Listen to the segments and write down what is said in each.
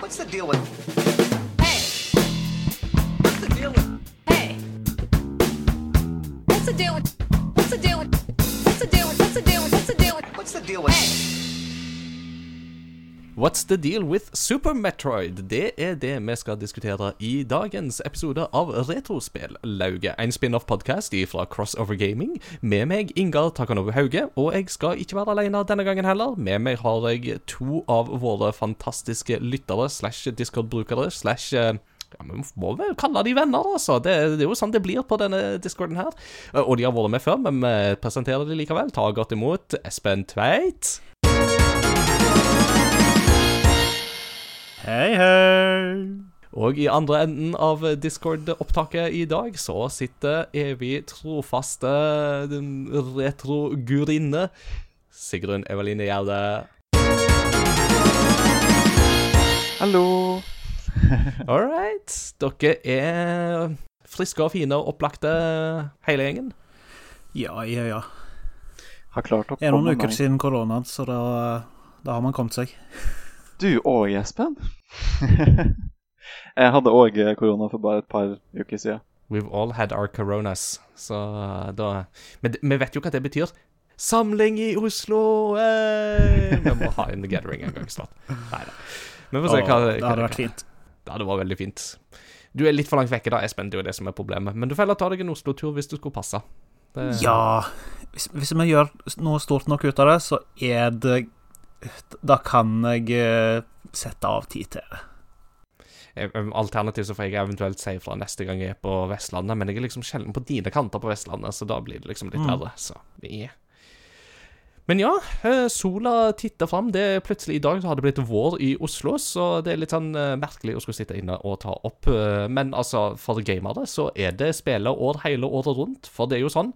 What's the deal with? Hey! What's the deal with? Hey! What's the deal with? What's the deal with? What's the deal with? What's the deal with? What's the deal with? What's the deal with? What's the deal with Super Metroid? Det er det vi skal diskutere i dagens episode av Retrospellauget. En spin-off-podkast fra Crossover Gaming. Med meg Ingar Takanove Hauge, og jeg skal ikke være alene denne gangen heller. Med meg har jeg to av våre fantastiske lyttere slash Discord-brukere slash eh, ja, Vi må vel kalle de venner, altså. Det, det er jo sånn det blir på denne discorden her. Eh, Og de har vært med før, men vi presenterer de likevel. Ta godt imot Espen Tveit. Hei, hei. Og i andre enden av Discord-opptaket i dag så sitter evig trofaste retro-gurinne Sigrun Eveline Gjerde. Hallo. All right. Dere er friske og fine og opplagte, hele gjengen. Ja, ja, ja. Har klart å Det er noen uker siden koronaen, så da, da har man kommet seg. Du òg, Espen? jeg hadde òg korona for bare et par uker siden. We've all had our coronas, så da Men vi vet jo hva det betyr. Samling i Oslo! Hey! Vi må ha en gathering en gang snart. Nei da. Vi får se hva hva det hadde vært fint. Det hadde vært veldig fint. Du er litt for langt vekke da, Espen. Det er jo det som er problemet. Men du får heller ta deg en Oslo-tur hvis du skulle passe. Det... Ja, hvis, hvis vi gjør noe stort nok ut av det, så er det Da kan jeg eh, sette av tid til det. Alternativt så får jeg eventuelt si fra neste gang jeg er på Vestlandet, men jeg er liksom sjelden på dine kanter på Vestlandet, så da blir det liksom litt Mm. verre. Så yeah. Men ja, eh, sola titter fram. Det er Plutselig i dag så har det blitt vår i Oslo, så det er litt sånn eh, merkelig å skulle sitte inne og ta opp. Men altså, for gamere så er det spilleår hele året rundt. For det er jo sånn,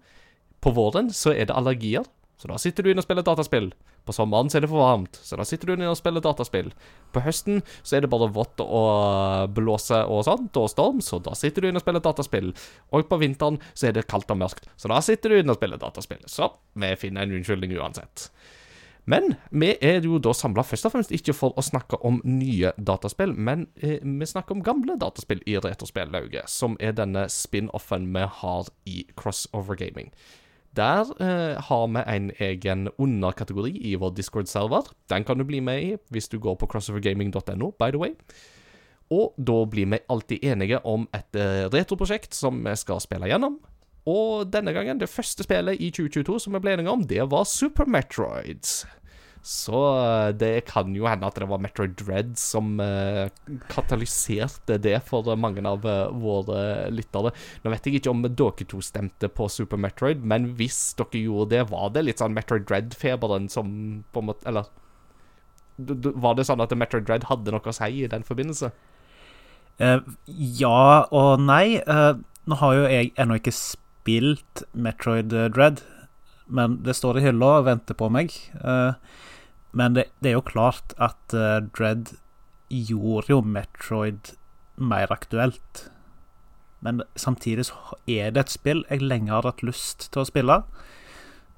på våren så er det allergier, så da sitter du inne og spiller dataspill. På sommeren så er det for varmt, så da sitter du inne og spiller dataspill. På høsten så er det bare vått og blåse og sånt, og storm, så da sitter du inne og spiller dataspill. Og på vinteren så er det kaldt og mørkt, så da sitter du inne og spiller dataspill. Så vi finner en unnskyldning uansett. Men vi er jo da samla først og fremst ikke for å snakke om nye dataspill, men eh, vi snakker om gamle dataspill i Retrospellauget, som er denne spin-offen vi har i Crossover Gaming. Der eh, har vi en egen underkategori i vår Discord-server. Den kan du bli med i hvis du går på crossovergaming.no, by the way. Og da blir vi alltid enige om et eh, retroprosjekt som vi skal spille gjennom. Og denne gangen, det første spillet i 2022 som vi ble enige om, det var Super Metroid. Så eh, det kan jo hende at det var Metroid Dread som eh, katalyserte det for mange av eh, våre lyttere. Nå vet jeg ikke om dere to stemte på Super Metroid, men hvis dere gjorde det, var det litt sånn Metroid Dread-feberen som på en måte Eller var det sånn at Metroid Dread hadde noe å si i den forbindelse? Uh, ja og nei. Uh, nå har jo jeg ennå ikke spilt Metroid eh, Dread, men det står i hylla og venter på meg. Eh, men det, det er jo klart at uh, Dread gjorde jo Metroid mer aktuelt. Men samtidig så er det et spill jeg lenge har hatt lyst til å spille.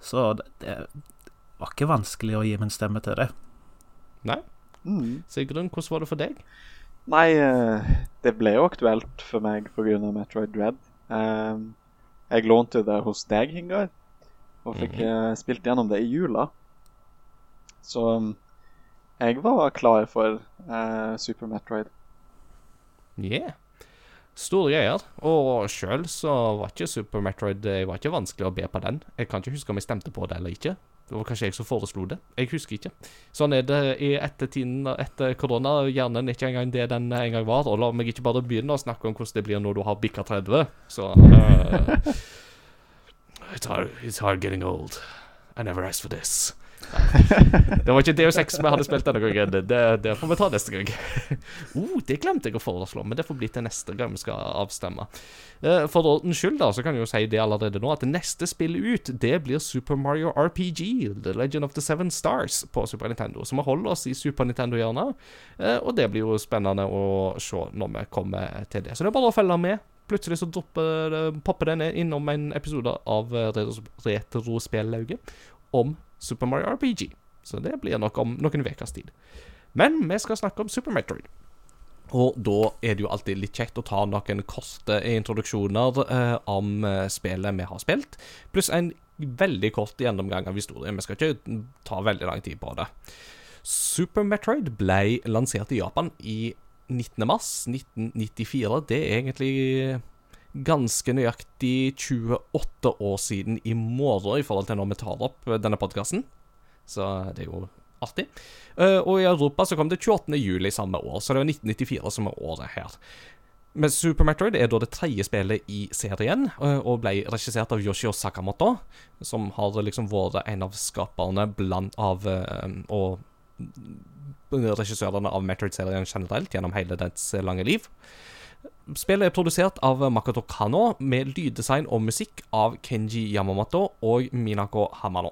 Så det, det var ikke vanskelig å gi min stemme til det. Nei? Mm. Sigrun, hvordan var det for deg? Nei, eh, det ble jo aktuelt for meg pga. Metroid Dread. Um, jeg lånte det hos deg, Hingar, og fikk eh, spilt gjennom det i jula. Så um, jeg var klar for eh, Super Metroid. Yeah. Store greier. Og sjøl så var ikke Super Metroid Det var ikke vanskelig å be på den. Jeg kan ikke huske om jeg stemte på det eller ikke. Det var kanskje jeg som foreslo det. Jeg husker ikke. Sånn er det i ettertiden etter korona. Hjernen er ikke engang det den en gang var. Og la meg ikke bare begynne å snakke om hvordan det blir når du har bikka 30. Så uh, it's, hard, it's hard getting old. I never asked for this. Det var ikke DO6 vi hadde spilt denne gangen. Det, det, får vi ta neste gang. oh, det glemte jeg å foreslå, men det får bli til neste gang vi skal avstemme. Eh, For ordens skyld da, så kan jeg jo si det allerede nå, at det neste spill ut, det blir Super Mario RPG, The Legend of the Seven Stars, på Super Nintendo. Så vi holder oss i Super Nintendo-hjørnet, eh, og det blir jo spennende å se når vi kommer til det. Så det er bare å følge med. Plutselig så dropper popper den innom en episode av eh, Retros- Retrospellauget om Super Mario RPG. Så det blir nok om noen ukers tid. Men vi skal snakke om Super Metroid. Og da er det jo alltid litt kjekt å ta noen korte introduksjoner eh, om eh, spillet vi har spilt, pluss en veldig kort gjennomgang av historien. Vi skal ikke ta veldig lang tid på det. Super Metroid ble lansert i Japan i 19. mars 1994. Det er egentlig ganske nøyaktig 28 år siden i morgen i forhold til når vi tar opp denne podkasten. Så det er jo artig. Eh, og i Europa så kom det 28. juli samme år, så det var 1994 som er året her. Men Super Metroid er da det tredje spillet i serien, eh, og ble regissert av Yoshio Sakamoto, som har liksom vært en av skaperne blant av eh, Og regissørene av Metroid-serien generelt gjennom hele dets lange liv. Spillet er produsert av Makoto Kano, med lyddesign og musikk av Kenji Yamamoto og Minako Hamano.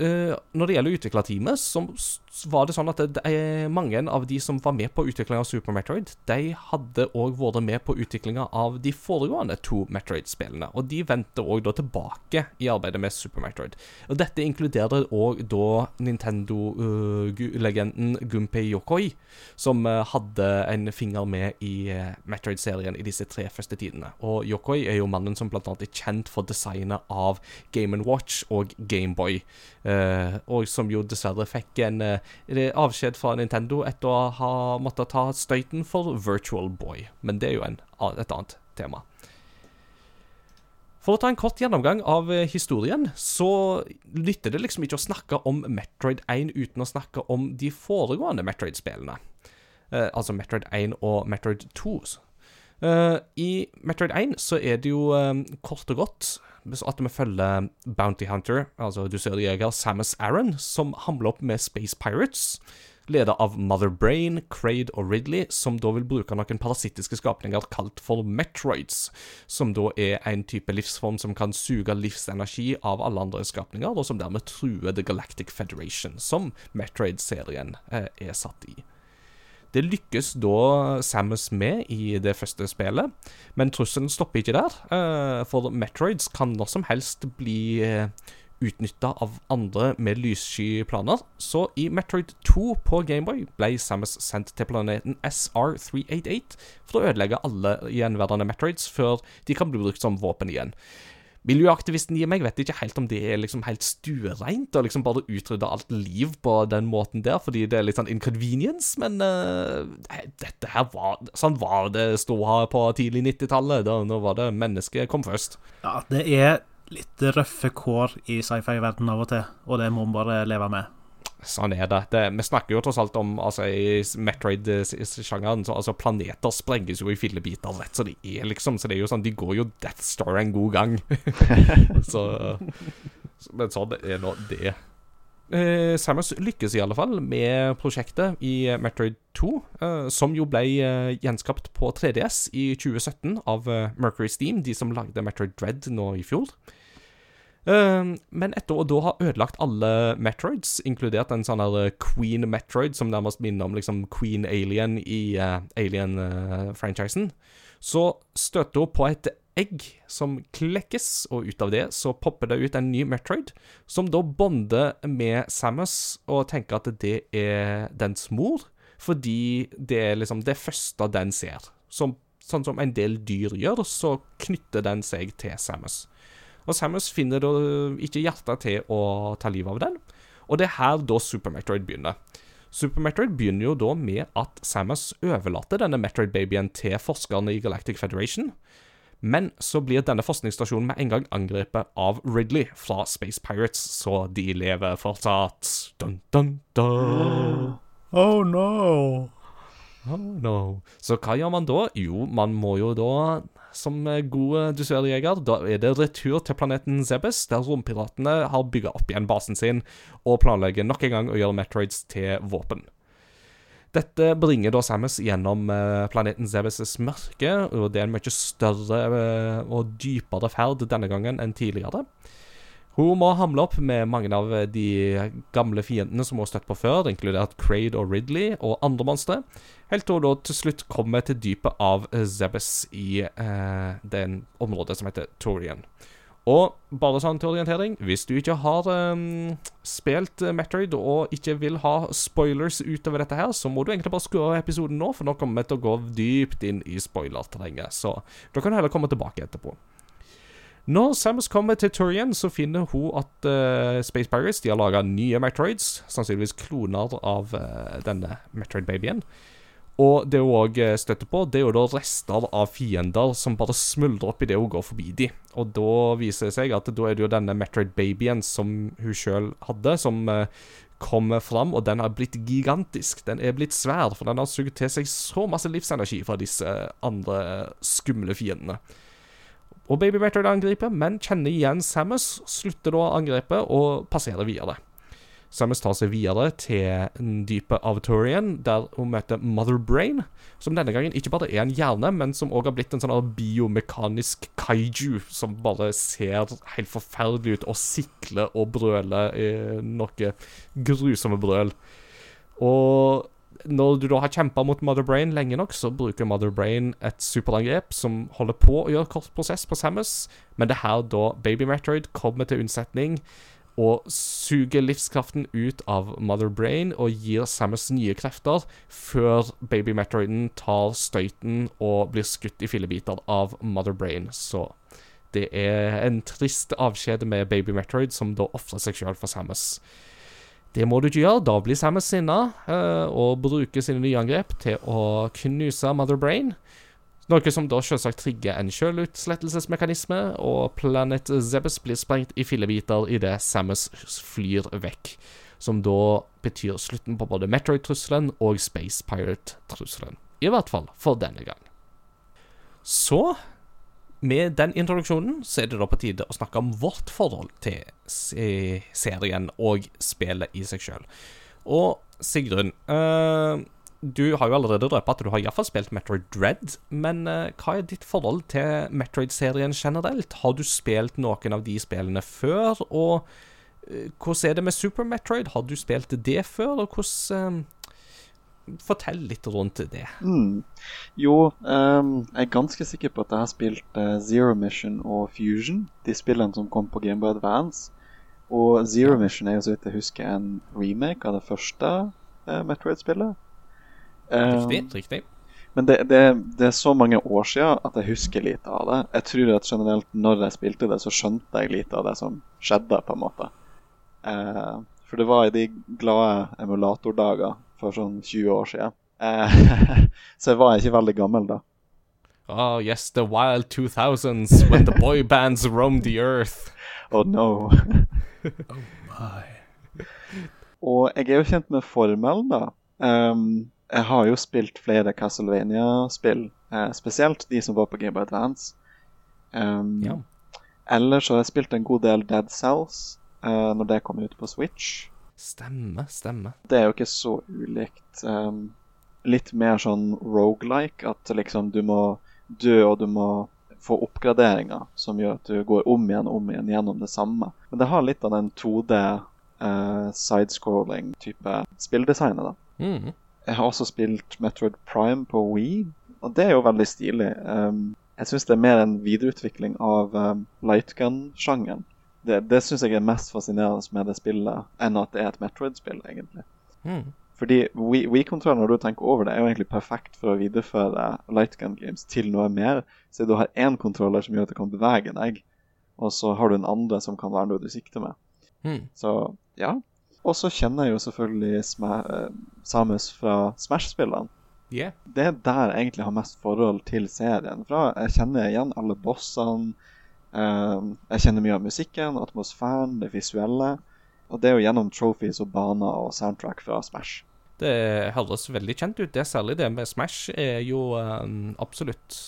Eh, når det gjelder utviklerteamet, så s- var det sånn at det, det er mange av de som var med på utviklinga av Super Metroid, de hadde òg vært med på utviklinga av de foregående to Metroid-spillene. Og de vendte òg da tilbake i arbeidet med Super Metroid. Og dette inkluderer òg da Nintendo-legenden Gunpei Yokoi, som uh, hadde en finger med i uh, Metroid-serien i disse tre første tidene. Og Yokoi er jo mannen som annet er kjent for designet av Game Watch og Gameboy. Uh, og som jo dessverre fikk en eh, avskjed fra Nintendo etter å ha måttet ta støyten for Virtual Boy. Men det er jo en, et annet tema. For å ta en kort gjennomgang av eh, historien, så nytter det liksom ikke å snakke om Metroid 1 uten å snakke om de foregående Metroid-spillene. Eh, altså Metroid 1 og Metroid 2. Eh, I Metroid 1 så er det jo eh, kort og godt at vi følger Bounty Hunter, altså dusørjeger Samus Aron, som hamler opp med Space Pirates. Leder av Mother Brain, Kraid og Ridley, som da vil bruke noen parasittiske skapninger kalt for Metroids, som da er en type livsform som kan suge livsenergi av alle andre skapninger, og som dermed truer The Galactic Federation, som Metroid-serien eh, er satt i. Det lykkes da Samus med i det første spillet, men trusselen stopper ikke der. eh, For Metroids kan når som helst bli utnytta av andre med lyssky planer. Så i Metroid 2 på Gameboy ble Samus sendt til planeten SR388 for å ødelegge alle gjenværende Metroids før de kan bli brukt som våpen igjen. Miljøaktivisten i meg vet ikke helt om det er liksom helt stuereint å liksom bare utrydde alt liv på den måten der, fordi det er litt sånn inconvenience, men uh, dette her var Sånn var det ståa på tidlig 90-tallet. Da nå var det mennesket kom først. Ja, det er litt røffe kår i sci-fi-verdenen av og til, og det må man bare leve med. Sånn er det. det. Vi snakker jo tross alt om altså, I Metroid-sjangeren så altså, Planeter sprenges jo i fillebiter rett så de er, liksom. Så det er jo sånn De går jo Death Star en god gang. så, Men sånn er nå det. Eh, Samus lykkes i alle fall med prosjektet i Metroid 2, eh, som jo ble eh, gjenskapt på 3DS i 2017 av eh, Mercury Steam, de som lagde Metroid Dread nå i fjor. Eh, men etter å da ha ødelagt alle Metroids, inkludert en sånn her Queen Metroid, som nærmest minner om liksom Queen Alien i uh, Alien-franchisen, så støter hun på et egg som klekkes, og ut av det så popper det ut en ny Metroid, som da bonder med Samus og tenker at det er dens mor, fordi det er liksom det første den ser. Som, sånn som en del dyr gjør, så knytter den seg til Samus. Og Samus finner da ikke hjertet til å ta livet av den, og det er her da Super Metroid begynner. Super Metroid begynner jo da med at Samus overlater denne Metroid-babyen til forskerne i Galactic Federation, men så blir denne forskningsstasjonen med en gang angrepet av Ridley fra Space Pirates, så de lever fortsatt. Dun, dun, dun. Oh no! Oh no. Så hva gjør man da? Jo, man må jo da, som god dusørjeger, da er det retur til planeten Zebes, der rompiratene har bygga opp igjen basen sin og planlegger nok en gang å gjøre Metroids til våpen. Dette bringer da Samus gjennom eh, planeten Zebes' mørke, og det er en mye større eh, og dypere ferd denne gangen enn tidligere. Hun må hamle opp med mange av de gamle fiendene som hun har støtt på før, inkludert Kraid og Ridley og andre monstre, helt til hun da til slutt kommer til dypet av Zebes i eh, den området som heter Torian. Og bare sånn til orientering, hvis du ikke har um, spilt Metroid og ikke vil ha spoilers utover dette her, så må du egentlig bare skru av episoden nå, for nå kommer vi til å gå dypt inn i spoilerterrenget. Så da kan du heller komme tilbake etterpå. Når Samus kommer til Turian, så finner hun at uh, Space Pirates de har laga nye Metroids, sannsynligvis kloner av uh, denne Metroid-babyen. Og det hun òg støtter på, det er jo da rester av fiender som bare smuldrer opp idet hun går forbi de. Og da viser det seg at da er det jo denne Metroid-babyen som hun sjøl hadde, som uh, kommer fram, og den har blitt gigantisk. Den er blitt svær, for den har sugd til seg så masse livsenergi fra disse andre skumle fiendene. Og Baby Metroid angriper, men kjenner igjen Samus, slutter da angrepet og passerer videre. Samus tar seg videre til dypet av Torian, der hun møter Mother Brain, som denne gangen ikke bare er en hjerne, men som òg har blitt en sånn biomekanisk kaiju som bare ser helt forferdelig ut og sikler og brøler i noe grusomme brøl. Og når du da har kjempa mot Mother Brain lenge nok, så bruker Mother Brain et superangrep som holder på å gjøre kort prosess på Samus, men det er her da Baby Metroid kommer til unnsetning og suger livskraften ut av Mother Brain og gir Samus nye krefter, før Baby Metroiden tar støyten og blir skutt i fillebiter av Mother Brain. Så det er en trist avskjed med Baby Metroid, som da ofrer seg sjøl for Samus. Det må du ikke gjøre. Da blir Samus sinna uh, og bruker sine nye angrep til å knuse Mother Brain. Noe som da selvsagt trigger en sjølutslettelsesmekanisme, og Planet Zebes blir sprengt i fillebiter idet Samus flyr vekk. Som da betyr slutten på både Metroid-trusselen og Space Pirate-trusselen. I hvert fall for denne gang. Så, med den introduksjonen, så er det da på tide å snakke om vårt forhold til se- serien og spillet i seg sjøl. Og Sigrun uh, du har jo allerede røpet at du har iallfall spilt Metroid Dread, men uh, hva er ditt forhold til Metroid-serien generelt? Har du spilt noen av de spillene før, og uh, hvordan er det med Super Metroid? Har du spilt det før, og hvordan Fortell litt rundt det. Mm. Jo, um, jeg er ganske sikker på at jeg har spilt uh, Zero Mission og Fusion, de spillene som kom på Gameboy Advance. Og Zero Mission er jo så vidt jeg husker en remake av det første uh, Metroid-spillet. Um, Riktig, riktig. Men det, det, det er så mange år siden at jeg husker lite av det. Jeg tror at generelt når jeg spilte det, så skjønte jeg lite av det som skjedde, på en måte. Eh, for det var i de glade emulatordager for sånn 20 år siden. Eh, så jeg var ikke veldig gammel da. Oh, yes, the wild 2000s, when the boy bands roamed the earth. Oh no. oh my. Og jeg er jo kjent med formelen, da. Um, jeg har jo spilt flere Castlevania-spill, eh, spesielt de som var på Game of Advance. Um, Ja. Ellers har jeg spilt en god del Dead Cells eh, når det kom ut på Switch. Stemmer, stemme. Det er jo ikke så ulikt. Um, litt mer sånn rogelike, at liksom du må dø og du må få oppgraderinger som gjør at du går om igjen og om igjen gjennom det samme. Men det har litt av den 2D eh, sidescrolling-type spilldesignet, da. Mm. Jeg har også spilt Metroid Prime på Wii, og det er jo veldig stilig. Um, jeg syns det er mer en videreutvikling av um, lightgun-sjangeren. Det, det syns jeg er mest fascinerende med det spillet, enn at det er et Metroid-spill, egentlig. Mm. Fordi Wii-kontrollen, når du tenker over det, er jo egentlig perfekt for å videreføre lightgun games til noe mer. Så du har én kontroller som gjør at du kan bevege deg, og så har du en andre som kan være noe du sikter med. Mm. Så ja. Og så kjenner jeg jo selvfølgelig Sma eh, Samus fra Smash-spillene. Yeah. Det er der jeg egentlig har mest forhold til serien fra. Jeg kjenner igjen alle bossene. Eh, jeg kjenner mye av musikken, atmosfæren, det visuelle. Og det er jo gjennom trophies og baner og soundtrack fra Smash. Det høres veldig kjent ut. Det Særlig det med Smash er jo um, absolutt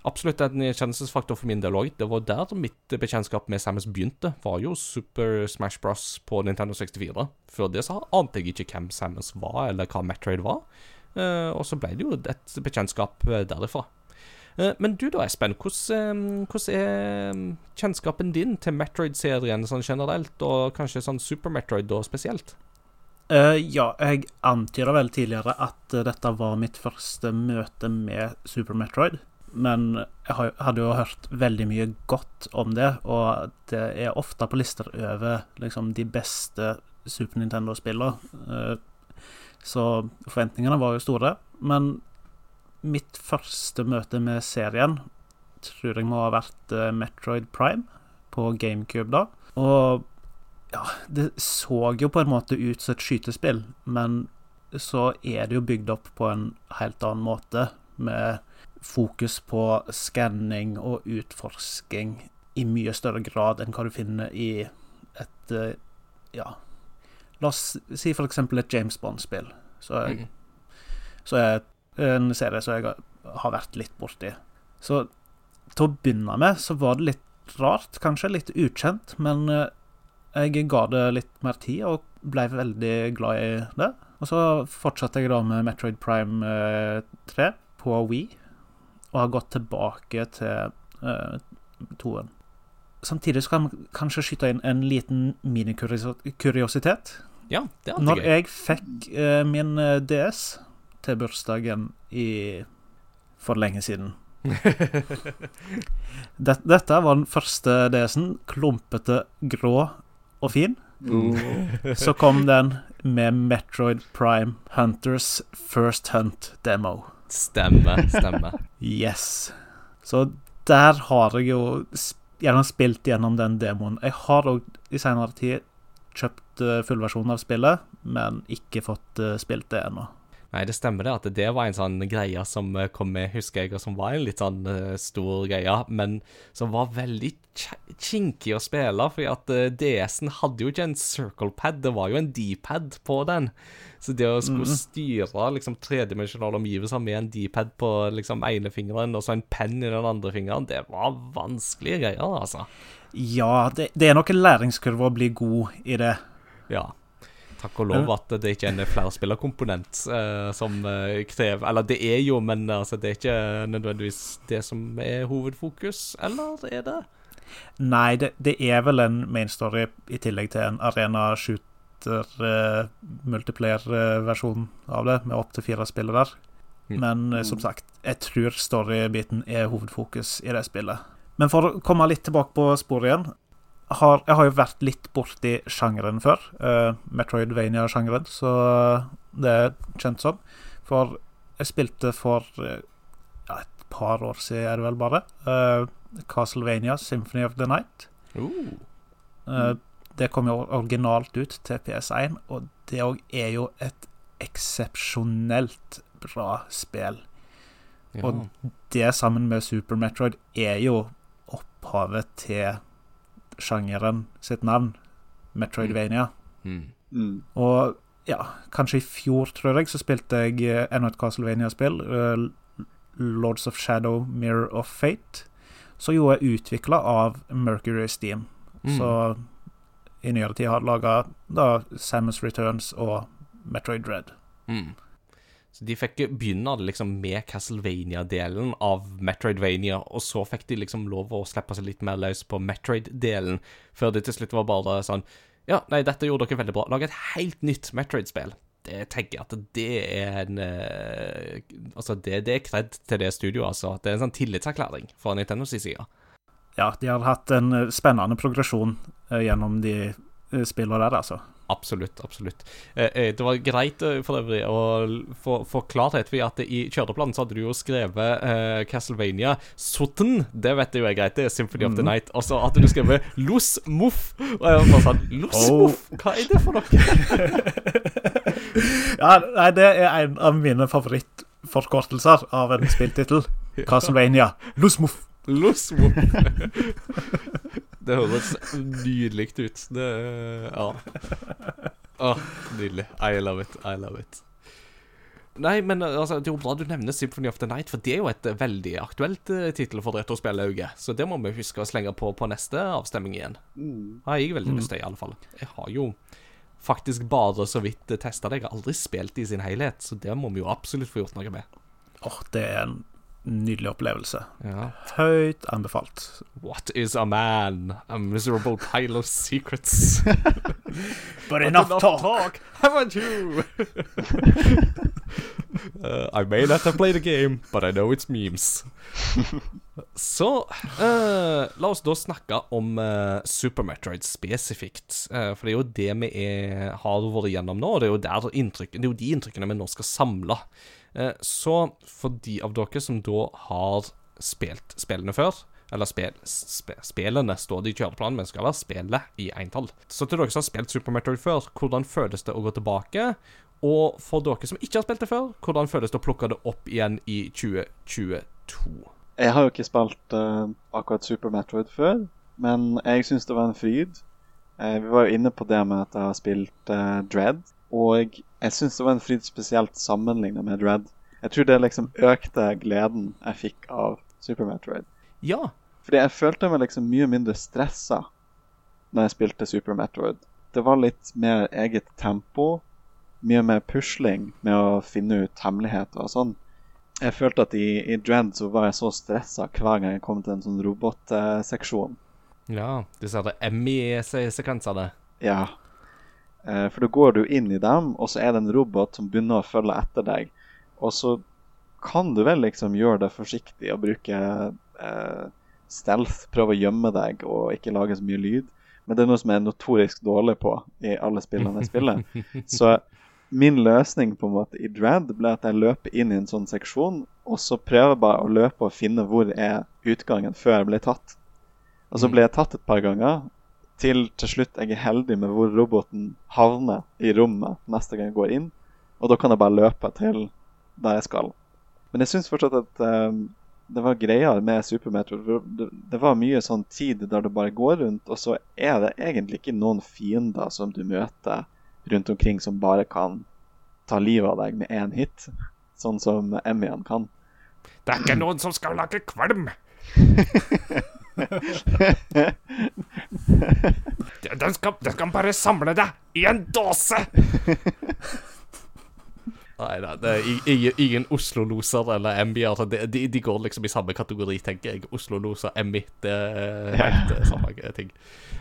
Absolutt en kjennelsesfaktor for min del òg. Det var der mitt bekjentskap med Samus begynte. Var jo Super Smash Bros. på Nintendo 64. Før det så ante jeg ikke hvem Samus var, eller hva Metroid var. Uh, og så ble det jo et bekjentskap eh, derifra. Eh, men du da, Espen. Hvordan, er kjennskapen din til Metroid-serien sånn generelt, og kanskje sånn Super Metroid da spesielt? Uh, ja, jeg antyda vel tidligere at eh, dette var mitt første møte med Super Metroid. men jeg hadde jo hørt veldig mye godt om det, og det er ofte på lister over liksom, de beste Super Nintendo-spillene. Så forventningene var jo store. Men mitt første møte med serien tror jeg må ha vært eh, Metroid Prime på GameCube da. Og ja, det så jo på en måte ut som et skytespill, men så er det jo bygd opp på en helt annen måte, med fokus på skanning og utforsking i mye større grad enn hva du finner i et eh, Ja, la oss si for eksempel et James Bond-spill. Så, Mm. så er en serie som jeg har- vært litt borti. Så til å begynne med så var det litt rart, kanskje litt ukjent, men eh, jeg ga det litt mer tid og ble veldig glad i det. Og så fortsatte jeg da med Metroid Prime eh, 3 på Wii, og har gått tilbake til uh, toen. Samtidig så kan man kanskje skyte inn en liten minikuriositet. Ja, det er alltid Når jeg fikk uh, min eh, DS til bursdagen i for lenge siden dette, Dette var den første DS-en. Klumpete, grå og fin. Så kom den med Metroid Prime Hunters First Hunt Demo. Stemmer, stemmer. Yes. Så der har jeg jo gjerne spilt gjennom den demoen. Jeg har òg i senere tid kjøpt uh, fullversjonen av spillet, men ikke fått eh, spilt det ennå. Nei, det stemmer det, at det var en sånn greie som eh, kom med, husker jeg, og som var en litt sånn uh, stor greie, men som var veldig kinkig å spille, fordi at uh, DS-en hadde jo ikke en circle pad, det var jo en D-pad på den. Så det å skulle styre liksom tredimensjonale omgivelser med en D-pad på liksom ene fingeren, og så en penn i den andre fingeren, det var vanskelige greier, altså. Ja, det, det er nok en læringskurve å bli god i det. Ja. Takk og lov at det ikke er en flerspillerkomponent uh, som eh, krever Eller det er jo, men altså, det er ikke nødvendigvis det som er hovedfokus, eller er det? Nei, det, det er vel en main story i tillegg til en arena shooter uh, multiplayer-versjon av det, med opptil fire spillere. Mm. Men uh, som sagt, jeg tror story-biten er hovedfokus i det spillet. Men for å komme litt tilbake på sporet igjen har, Jeg har jo vært litt borti sjangeren før. Uh, Metroidvania-sjangeren, så det er kjent som. For jeg spilte for uh, et par år siden, er det vel bare, uh, Castlevania Symphony of the Night. Uh, Det kom jo originalt ut til PS1, og det òg er jo et eksepsjonelt bra spill. ja. Og det sammen med Super Metroid er jo opphavet til sjangeren sitt navn, Metroidvania. Mm. Mm. Og ja, kanskje i fjor, tror jeg, så spilte jeg eh, enda et Castlevania-spill, eh, Lords of Shadow, Mirror of Fate, som jo er utvikla av Mercury Steam. Mm. Så i nyere tid har laga Samus Returns og Metroid Dread. Mm. Så de fikk begynne liksom med Castlevania-delen av Metroidvania, og så fikk de liksom lov å slippe seg litt mer løs på Metroid-delen, før det til slutt var bare sånn Ja, nei, dette gjorde dere veldig bra. Lag et helt nytt Metroid-spill. Det tenker jeg at det er en eh, Altså, det, det er kred til det studioet, altså. Det er en sånn tillitserklæring fra Nintendos side. Ja, de har hatt en eh, spennende progresjon eh, gjennom de spillene der, altså. Absolutt, absolutt. Eh, eh, det var greit eh, for øvrig å få få klarhet, i at i kjøreplanen så hadde du jo skrevet eh, Castlevania Sotten. Det vet jeg jo er greit, det er Symphony of the Night. Og så hadde du skrevet Los Moff. Og jeg var bare sånn Los Oh. Moff? Hva er det for noe? Ja, nei, det er en av mine favorittforkortelser av en spilltittel. Castlevania. Lusmuff. Los Moff. det høres nydelig ut. Det Ja. Åh, nydelig. I love it. I love it. Nei, men altså, det er jo bra du nevner Symphony of the Night, for det er jo et eh, veldig aktuelt uh, tittel for retrospillauget. Så det må vi huske å slenge på på neste avstemning igjen. Mm. Har jeg veldig lyst til, i alle fall. Jeg har jo faktisk bare så vidt testa det. Jeg har aldri spilt det i sin helhet, så det må vi jo absolutt få gjort noe med. Åh, det er en nydelig opplevelse. Ja. Høyt anbefalt. What is a man? A miserable pile of secrets. But Not enough talk, haven't you? Uh, I may not have played the game, but I know it's memes. Så uh, la oss da snakke om uh, Super Metroid spesifikt. Eh, for det er jo det vi er, har vært gjennom nå, og det er jo, der inntrykk, det er jo de inntrykkene vi nå skal samle. Eh, så for de av dere som da har spilt spillene før eller spil, sp spillene står det i kjøreplanen, men skal være spillet i entall. Så til dere som har spilt Super Metroid før, hvordan føles det å gå tilbake? Og for dere som ikke har spilt det før, hvordan føles det å plukke det opp igjen i 2022? Jeg har jo ikke spilt uh, akkurat Super Metroid før, men jeg syns det var en fryd. Uh, vi var jo inne på det med at jeg har spilt uh, Dread, og jeg syns det var en fryd spesielt sammenlignet med Dread. Jeg tror det liksom økte gleden jeg fikk av Super Metroid. Ja. Fordi jeg følte meg liksom mye mindre stressa når jeg spilte Super Metroid. Det var litt mer eget tempo, mye mer pusling med å finne ut hemmeligheter og sånn. Jeg følte at i, i Dread så var jeg så stressa hver gang jeg kom til en sånn robotseksjon. ja. Disse her ME-sekvensene. Ja. Eh, for da går du inn i dem, og så er det en robot som begynner å følge etter deg. Og så kan du vel liksom gjøre det forsiktig og bruke eh, stealth, prøve å gjemme deg og ikke lage så mye lyd. Men det er noe som jeg er notorisk dårlig på i alle spillene jeg spiller. Så min løsning på en måte i Dread ble at jeg løper inn i en sånn seksjon, og så prøver jeg bare å løpe og finne hvor er utgangen før jeg blir tatt. Og så blir jeg tatt et par ganger, til til slutt jeg er heldig med hvor roboten havner i rommet neste gang jeg går inn. Og da kan jeg bare løpe til der jeg skal. Men jeg syns fortsatt at um, det var greier med Super Metroid. Det, det var mye sånn tid der du bare går rundt, og så er det egentlig ikke noen fiender som du møter rundt omkring som bare kan ta livet av deg med én hit, sånn som Emmyan kan. Det er ikke noen som skal lage kvalm. Den skal, den skal bare samle deg i en dåse. Nei da, det er ingen, ingen Oslo-loser eller MB-er. De, de, de går liksom i samme kategori, tenker jeg. Oslo-loser, MI, det er helt ja. samme ting.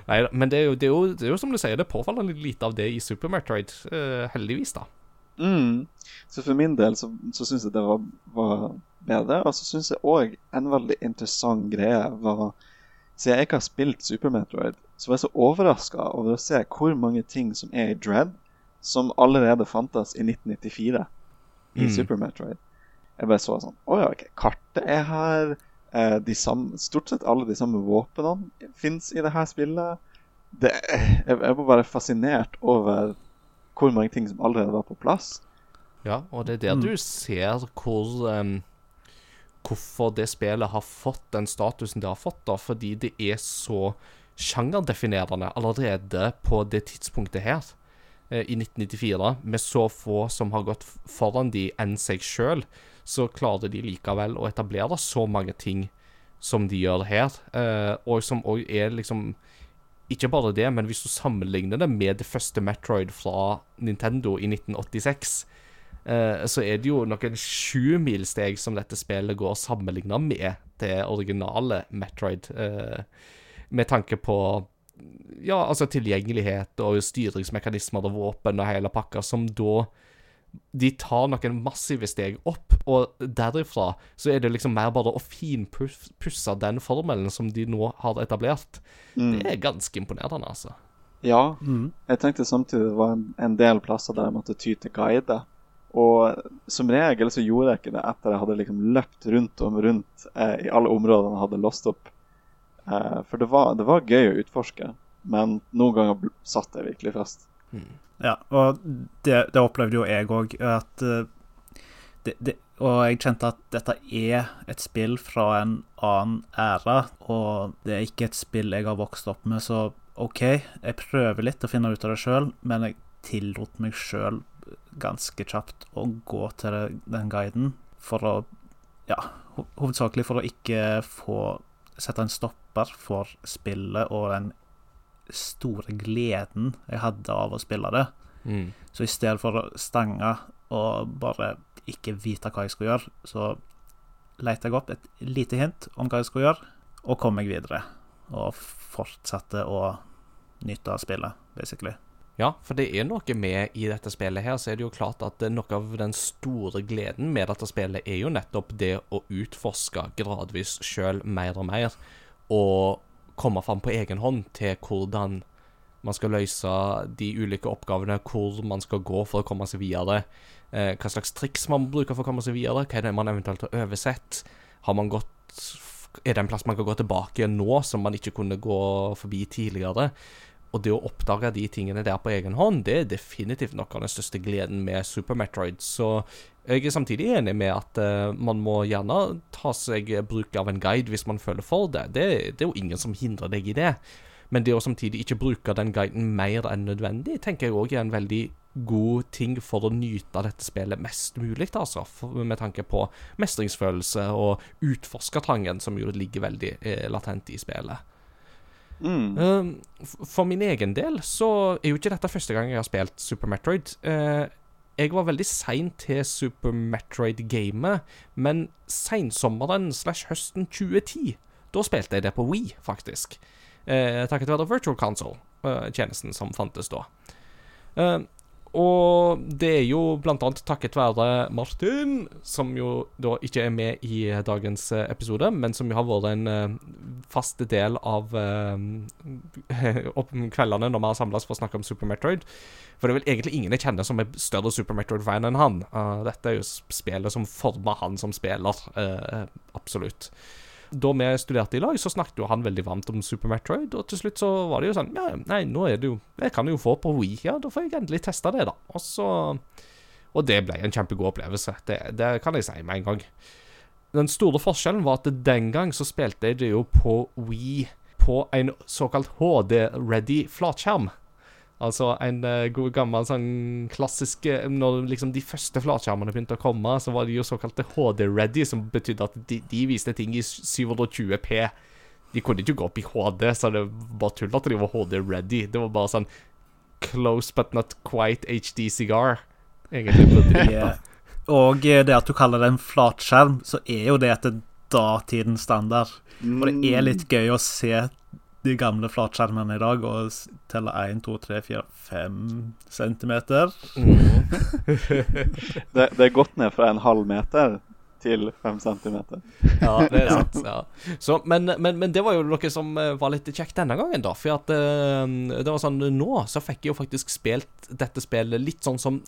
Nei da, men det er, jo, det, er jo, det er jo som du sier, det er påfallende lite av det i Super Metroid. Uh, heldigvis, da. Mm. Så for min del så, så syns jeg det var, var bedre. Og så syns jeg òg en veldig interessant greie var Siden jeg ikke har spilt Super Metroid, så var jeg så overraska over å se hvor mange ting som er i Dread, som allerede fantes i 1994 i Mm. Super Metroid. Jeg bare så sånn Å ja, okay. kartet er her. Eh, de samme, stort sett alle de samme våpnene fins i det her spillet. Det, jeg, jeg var bare fascinert over hvor mange ting som allerede var på plass. Ja, og det er der du ser hvor em, Hvorfor det spillet har fått den statusen det har fått, da. Fordi det er så sjangerdefinerende allerede på det tidspunktet her. eh, I 1994, med så få som har gått foran de enn seg sjøl, så klarer de likevel å etablere så mange ting som de gjør her. eh, og som òg er liksom Ikke bare det, men hvis du sammenligner det med det første Metroid fra Nintendo i 1986, eh, så er det jo noen sjumilssteg som dette spillet går sammenligna med det originale Metroid, eh, med tanke på ja, altså tilgjengelighet og styringsmekanismer og våpen og hele pakka, som da de tar noen massive steg opp, og derifra så er det liksom mer bare å finpusse den formelen som de nå har etablert. Det er ganske imponerende, altså. Ja, jeg tenkte samtidig det var en, en del plasser der jeg måtte ty til guide. Og som regel så gjorde jeg ikke det etter jeg hadde liksom løpt rundt om rundt eh, i alle områdene jeg hadde låst opp. Eh, for det var, det var gøy å utforske, men noen ganger satt jeg virkelig fast. Ja, og det, det opplevde jo jeg òg, eh, Og jeg kjente at dette er et spill fra en annen æra, og det er ikke et spill jeg har vokst opp med, så OK, jeg prøver litt å finne ut av det sjøl, men jeg tillot meg sjøl ganske kjapt å gå til den guiden for å Ja, hovedsakelig for å ikke få sette en stopper for spillet og den store gleden jeg hadde av å spille det. Mm. Så i stedet for å stange og bare ikke vite hva jeg skulle gjøre, så lette jeg opp et lite hint om hva jeg skulle gjøre, og kom meg videre. Og fortsatte å nyte av spillet, basically. Ja, for det er noe med i dette spillet her, så er det jo klart at noe av den store gleden med dette spillet er jo nettopp det å utforske gradvis sjøl mer og mer, og komme fram på egen hånd til hvordan man skal løse de ulike oppgavene, hvor man skal gå for å komme seg videre, eh, hva slags triks man bruker for å komme seg videre, hva er det man eventuelt har oversett, har man gått er det en plass man kan gå tilbake nå, som man ikke kunne gå forbi tidligere? Og det å oppdage de tingene der på egen hånd, det er definitivt noe av den største gleden med Super Metroid. Så jeg er samtidig enig med at uh, man må gjerne ta seg bruk av en guide hvis man føler for det. det. Det er jo ingen som hindrer deg i det. Men det å samtidig ikke bruke den guiden mer enn nødvendig, tenker jeg òg er en veldig god ting for å nyte dette spillet mest mulig, altså. Med tanke på mestringsfølelse og utforskertrangen, som jo ligger veldig eh, latent i spillet. Mm. Um, For min egen del så er jo ikke dette første gang jeg har spilt Super Metroid. Eh, jeg var veldig sein til Super Metroid-gamet, men seinsommeren slash høsten 2010, da spilte jeg det på Wii, faktisk. Eh, takket være Virtual Console-tjenesten som fantes da. Og det er jo blant annet takket være Martin, som jo da ikke er med i dagens eh, episode, men som jo har vært en eh, fast del av eh, kveldene når vi har samles for å snakke om Super Metroid. For det er vel egentlig ingen jeg kjenner som er større Super Metroid-fan enn han. Uh, dette er jo spillet som former han som spiller, uh, absolutt. Da vi studerte i lag, så snakket jo han veldig varmt om Super Metroid, og til slutt så var det jo sånn Ja, nei, nå er det jo Jeg kan jo få på Wii, ja, da får jeg endelig testa det, da. Og så Og det ble en kjempegod opplevelse. Det, det kan jeg si med en gang. Den store forskjellen var at den gang så spilte jeg det jo på Wii på en såkalt HD-ready flatskjerm. Altså en eh, god gammel sånn klassisk eh, Når liksom de første flatskjermene begynte å komme, så var de jo såkalte HD-ready, som betydde at de, de viste ting i 720P. De kunne ikke gå opp i HD, så det var tull at de var HD-ready. Det var bare sånn close but not quite HD cigar. Egentlig På Ja. Og eh, det at du kaller det en flatskjerm, så er jo det etter datidens standard. Og det er litt gøy å se de gamle flatskjermene i dag og teller 1, 2, 3, 4, 5 centimeter. Det, det er gått ned fra en halv meter til 5 centimeter. Ja, det er sant. Ja. Så, men, men, men det var jo noe som eh, var litt kjekt denne gangen, da. For at eh, det var sånn Nå så fikk jeg jo faktisk spilt dette spillet litt sånn som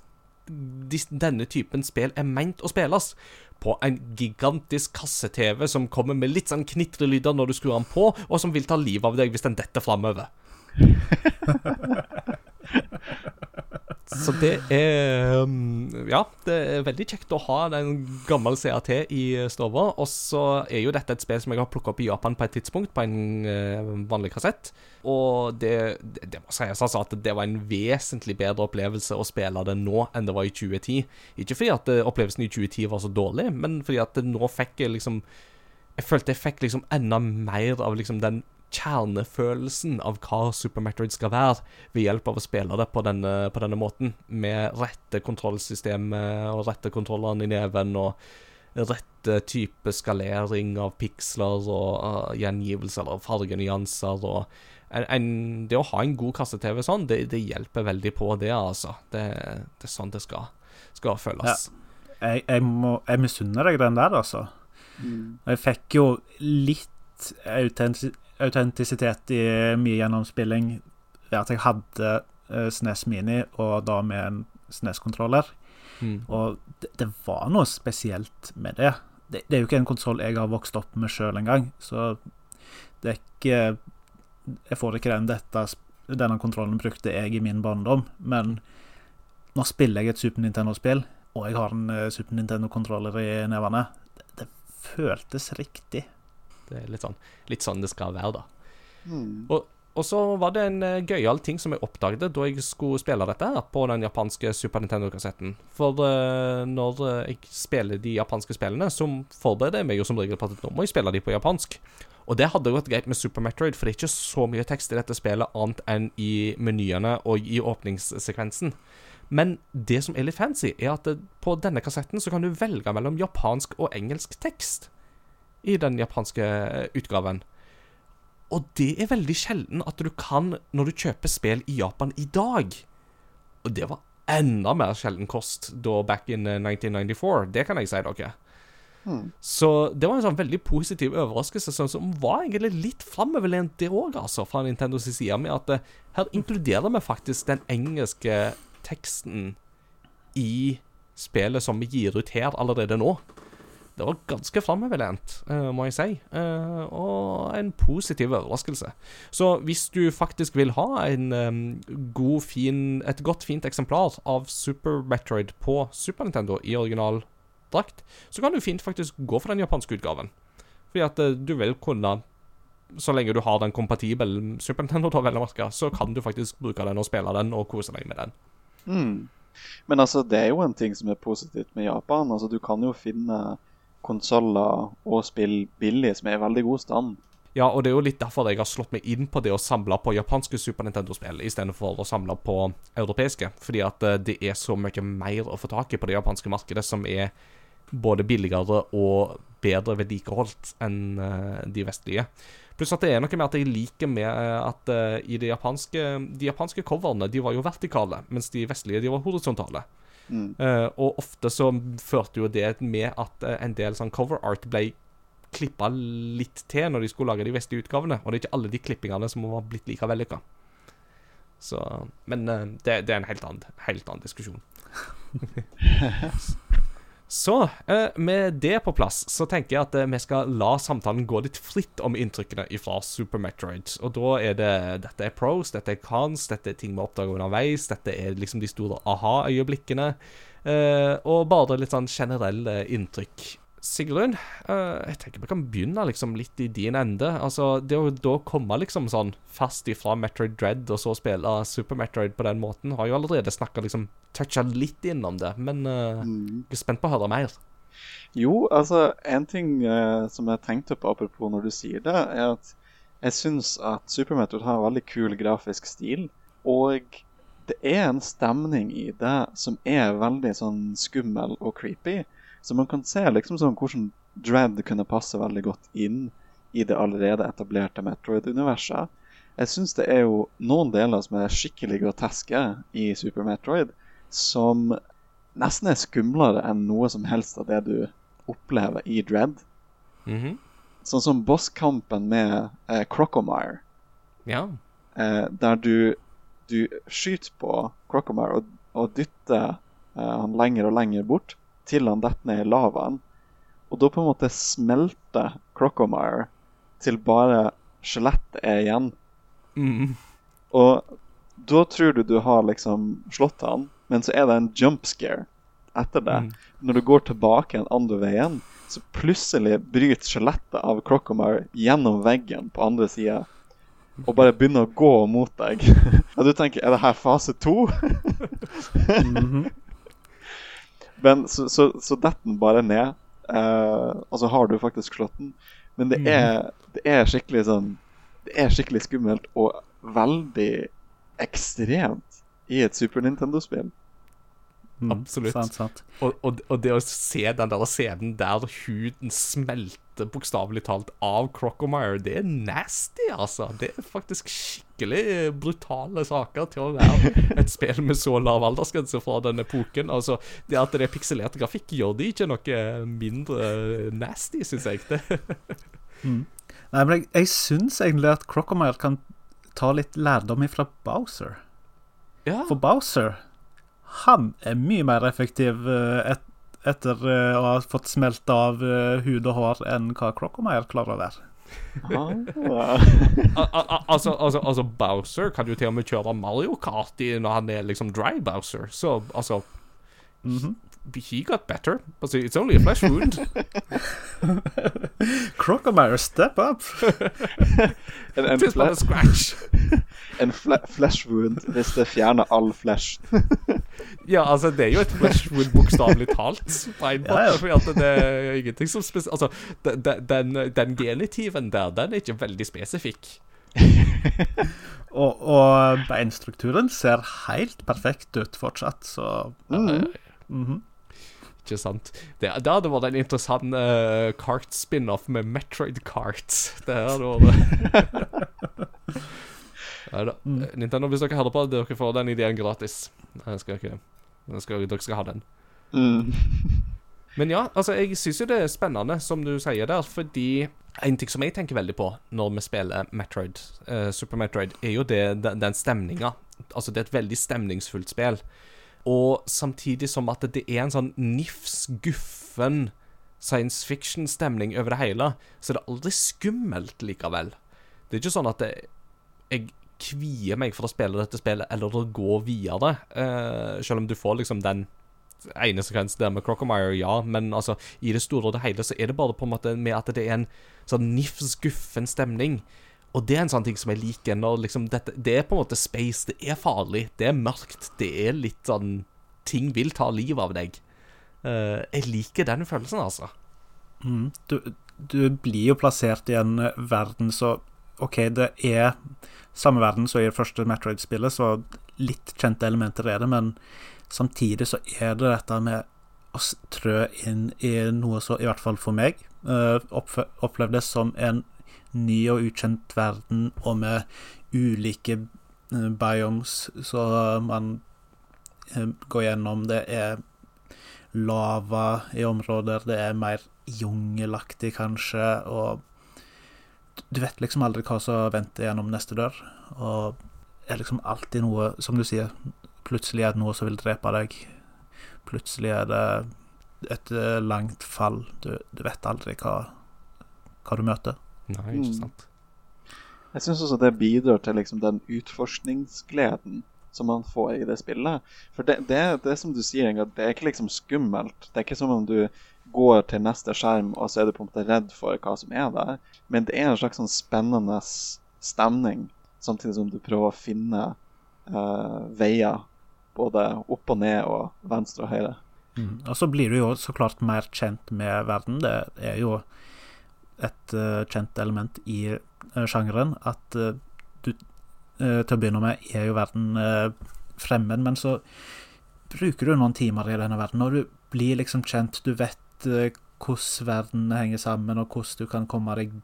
denne typen spill er meint å spilles. På en gigantisk kasse-TV som kommer med litt sånn knitrelyder når du skrur den på, og som vil ta livet av deg hvis den detter framover. Så det er um, Ja, det er veldig kjekt å ha den gammel CAT i stua. Og så er jo dette et spill som jeg har plukka opp i Japan på et tidspunkt, på en eh, vanlig kassett. Og det, det, må sies altså at det var en vesentlig bedre opplevelse å spille det nå enn det var i 2010. Ikke fordi at eh, opplevelsen i 2010 var så dårlig, men fordi at nå fikk jeg liksom Jeg følte jeg fikk liksom enda mer av liksom den kjernefølelsen av hva Super Metroid skal være, ved hjelp av å spille det på denne, på denne måten. Med rette kontrollsystemet og rette kontrollene i neven og rette type skalering av piksler og uh, gjengivelser og fargenyanser og en, en, Det å ha en god kasse-TV sånn, det, det hjelper veldig på det, altså. Det, det er sånn det skal, skal føles. Jeg, jeg, må, jeg misunner deg den der, altså. Jeg fikk jo litt autentis autentisitet i mye gjennomspilling ved at jeg hadde eh, SNES Mini, og da med en SNES-kontroller. Mm. Og det, det var noe spesielt med det. Det, det er jo ikke en konsoll jeg har vokst opp med sjøl engang, så det er ikke Jeg får ikke den dette, Denne kontrollen brukte jeg i min barndom, men nå spiller jeg et Super Nintendo-spill, og jeg har en eh, Super Nintendo-kontroller i nevene. Det, det føltes riktig. Det er litt sånn, litt sånn det skal være, da. Mm. Og, og så var det en uh, gøyal ting som jeg oppdaget da jeg skulle spille dette her på den japanske Super Nintendo-kassetten. For uh, når uh, jeg spiller de japanske spillene, så forbereder jeg meg jo som regel på at nå må jeg spille de på japansk. Og det hadde gått greit med Super Metroid, for det er ikke så mye tekst i dette spillet annet enn i menyene og i åpningssekvensen. Men det som er litt fancy, er at på denne kassetten så kan du velge mellom japansk og engelsk tekst i den japanske eh, utgaven. Og det er veldig sjelden at du kan når du kjøper spill i Japan i dag. Og det var enda mer sjelden kost da back in eh, 1994. Det kan jeg si dere. Så det var en sånn veldig positiv overraskelse, som, som var egentlig litt framoverlent, det òg, altså, fra Nintendos side, med at eh, her inkluderer vi faktisk den engelske teksten i spillet som vi gir ut her allerede nå. Det var ganske framoverlent, eh, må jeg si, eh, og en positiv overraskelse. Så hvis du faktisk vil ha en em, god, fin, et godt, fint eksemplar av Super Metroid på Super Nintendo i original drakt, så kan du fint faktisk gå for den japanske utgaven. Fordi at eh, du vil kunne Så lenge du har den kompatibel Super Nintendo, så kan du faktisk bruke den og spille den og kose deg med den. Mm. Men altså, det er jo en ting som er positivt med Japan. Altså, Du kan jo finne konsoller og spill billig som er i veldig god stand. Ja, og det er jo litt derfor jeg har slått meg inn på det å samle på japanske Super Nintendo-spill istedenfor å samle på europeiske. Fordi at eh, det er så mye mer å få tak i på det japanske markedet, som er både billigere og bedre vedlikeholdt enn eh, de vestlige. Pluss at det er noe med at jeg liker med eh, at i de japanske De japanske coverne de var jo vertikale, mens de vestlige de var horisontale. Mm. Eh, og ofte så førte jo det med at uh, en del sånn cover art ble klippa litt til når de skulle lage de vestlige utgavene. Og det er ikke alle de klippingene som har blitt like vellykka. Så Men uh, det, det er en helt annen, helt annen diskusjon. Så eh, med det på plass, så tenker jeg at eh, vi skal la samtalen gå litt fritt om inntrykkene fra Super Metroid. Og da er det Dette er pros, dette er cons, dette er ting vi oppdager underveis, dette er liksom de store aha-øyeblikkene. Eh, og bare litt sånn generelle inntrykk. Sigrun, uh, jeg tenker vi kan begynne liksom litt i din ende. Altså, Det å da komme liksom sånn fast ifra Metroid Dread og så spille Super Metroid på den måten, har jo allerede snakka liksom toucha litt innom det, men eh, jeg er spent på å høre mer. Jo, altså, en ting uh, som jeg tenkte på apropos når du sier det, er at jeg syns at Super Metroid har en veldig kul grafisk stil. Og det er en stemning i det som er veldig sånn skummel og creepy. Så man kan se liksom sånn hvordan Dread kunne passe veldig godt inn i det allerede etablerte Metroid-universet. Jeg syns det er jo noen deler som er skikkelig groteske i Super Metroid, som nesten er skumlere enn noe som helst av det du opplever i Dread. Mhm. Sånn som bosskampen med eh, Crocomire, Ja. eh, der du, du skyter på Crocomire og, og dytter eh, han lenger og lenger bort til han detter ned i lavaen. Og da på en måte smelter Crocomire til bare skjelettet er igjen. Mm. Og da tror du du har liksom slått han, men så er det en jump scare etter det. Mm. Når du går tilbake en andre veien, så plutselig bryter skjelettet av Crocomire gjennom veggen på andre sida. Og bare begynner å gå mot deg. Og du tenker er det her fase to? Men så, så, så detter den bare ned. Eh, og så har du faktisk slått den. Men det er, det er skikkelig sånn Det er skikkelig skummelt og veldig ekstremt i et Super Nintendo-spill. Mm, Absolutt. Sant, sant. Og, og, og det å se den der scenen der huden smelter bokstavelig talt av Crocomire, det er nasty, altså. Det er faktisk skikkelig brutale saker til å være et spill med så lav aldersgrense fra den epoken. Altså, det at det er pikselert grafikk, gjør det ikke noe mindre nasty, syns jeg. Det. Nei, men jeg, jeg syns egentlig at Crocomire kan ta litt lærdom ifra Bowser. Ja. For Bowser, han er mye mer effektiv eh, et, etter eh, å ha fått smelt av eh, hud og hår enn hva Crocomire klarer å være. Ah. Al al al- altså, altså, altså, Bowser kan jo til og med kjøre Mario Kart i når han er liksom dry Bowser. Så altså He got better. But it's only a flesh wound. Crocomire, step up! En, en, Just fle scratch. en fle flesh wound hvis det fjerner all flesh. Ja, altså, det er jo et flesh wound bokstavelig talt. På en måte, Ja, ja. fordi at det er ingenting som spes... Altså, den, den- den, genitiven der, den er ikke veldig spesifikk. Og, og beinstrukturen ser helt perfekt ut fortsatt, så mhm. Ikke sant? Det, det hadde vært en interessant uh, kart-spin-off med Metroid Karts. Det hadde vært Ja, da. Eh, Nintendo, hvis dere hører på, dere får den ideen gratis. Jeg skal ikke jeg skal, Dere skal ha den. Mm. Men ja, altså, jeg syns jo det er spennende, som du sier der, fordi en ting som jeg tenker veldig på når vi spiller Metroid, eh, Super Metroid, er jo det, den, den stemninga. Altså, det er et veldig stemningsfullt spill. Og samtidig som at det er en sånn nifs, guffen science fiction-stemning over det hele, så er det aldri skummelt likevel. Det er ikke sånn at det, jeg kvier meg for å spille dette spillet eller å gå videre, uh, selv om du får liksom den ene sekvens der med Crocomire, ja, men altså, i det store og det hele så er det bare på en måte med at det er en sånn nifs, guffen stemning. Og det er en sånn ting som jeg liker. Når liksom dette, det er på en måte space, det er farlig, det er mørkt, det er litt sånn Ting vil ta livet av deg. Uh, jeg liker den følelsen, altså. Mm. Du, du blir jo plassert i en eh, verden så OK, det er samme verden som i det første Metroid-spillet, så litt kjente elementer er det, men samtidig så er det dette med å trø inn i noe så, i hvert fall for meg, uh, opplevdes som en ny og ukjent verden, og med ulike eh, biomes, så man eh, går gjennom. Det er lava i områder, det er mer jungelaktig, kanskje, og du vet liksom aldri hva som venter gjennom neste dør. Og det er liksom alltid noe, som du sier, plutselig er det noe som vil drepe deg. Plutselig er det et eh, langt fall. Du, du vet aldri hva, hva du møter. Nei, ikke Mm. Jeg syns også det bidrar til liksom den utforskningsgleden som man får i det spillet. For det, det, det som du sier, Inga, det er ikke liksom skummelt. Det er ikke som om du går til neste skjerm og så er du på en måte redd for hva som er der. Men det er en slags sånn spennende stemning, samtidig som du prøver å finne uh, veier både opp og ned og venstre og høyre. Mm. Og så blir du jo så klart mer kjent med verden. Det er jo et eh, kjent element i eh, sjangeren at eh, du til å begynne med er jo verden fremmed, men så bruker du noen timer i denne verden, og du blir liksom kjent. Du vet hvordan verden henger sammen, og hvordan du kan komme deg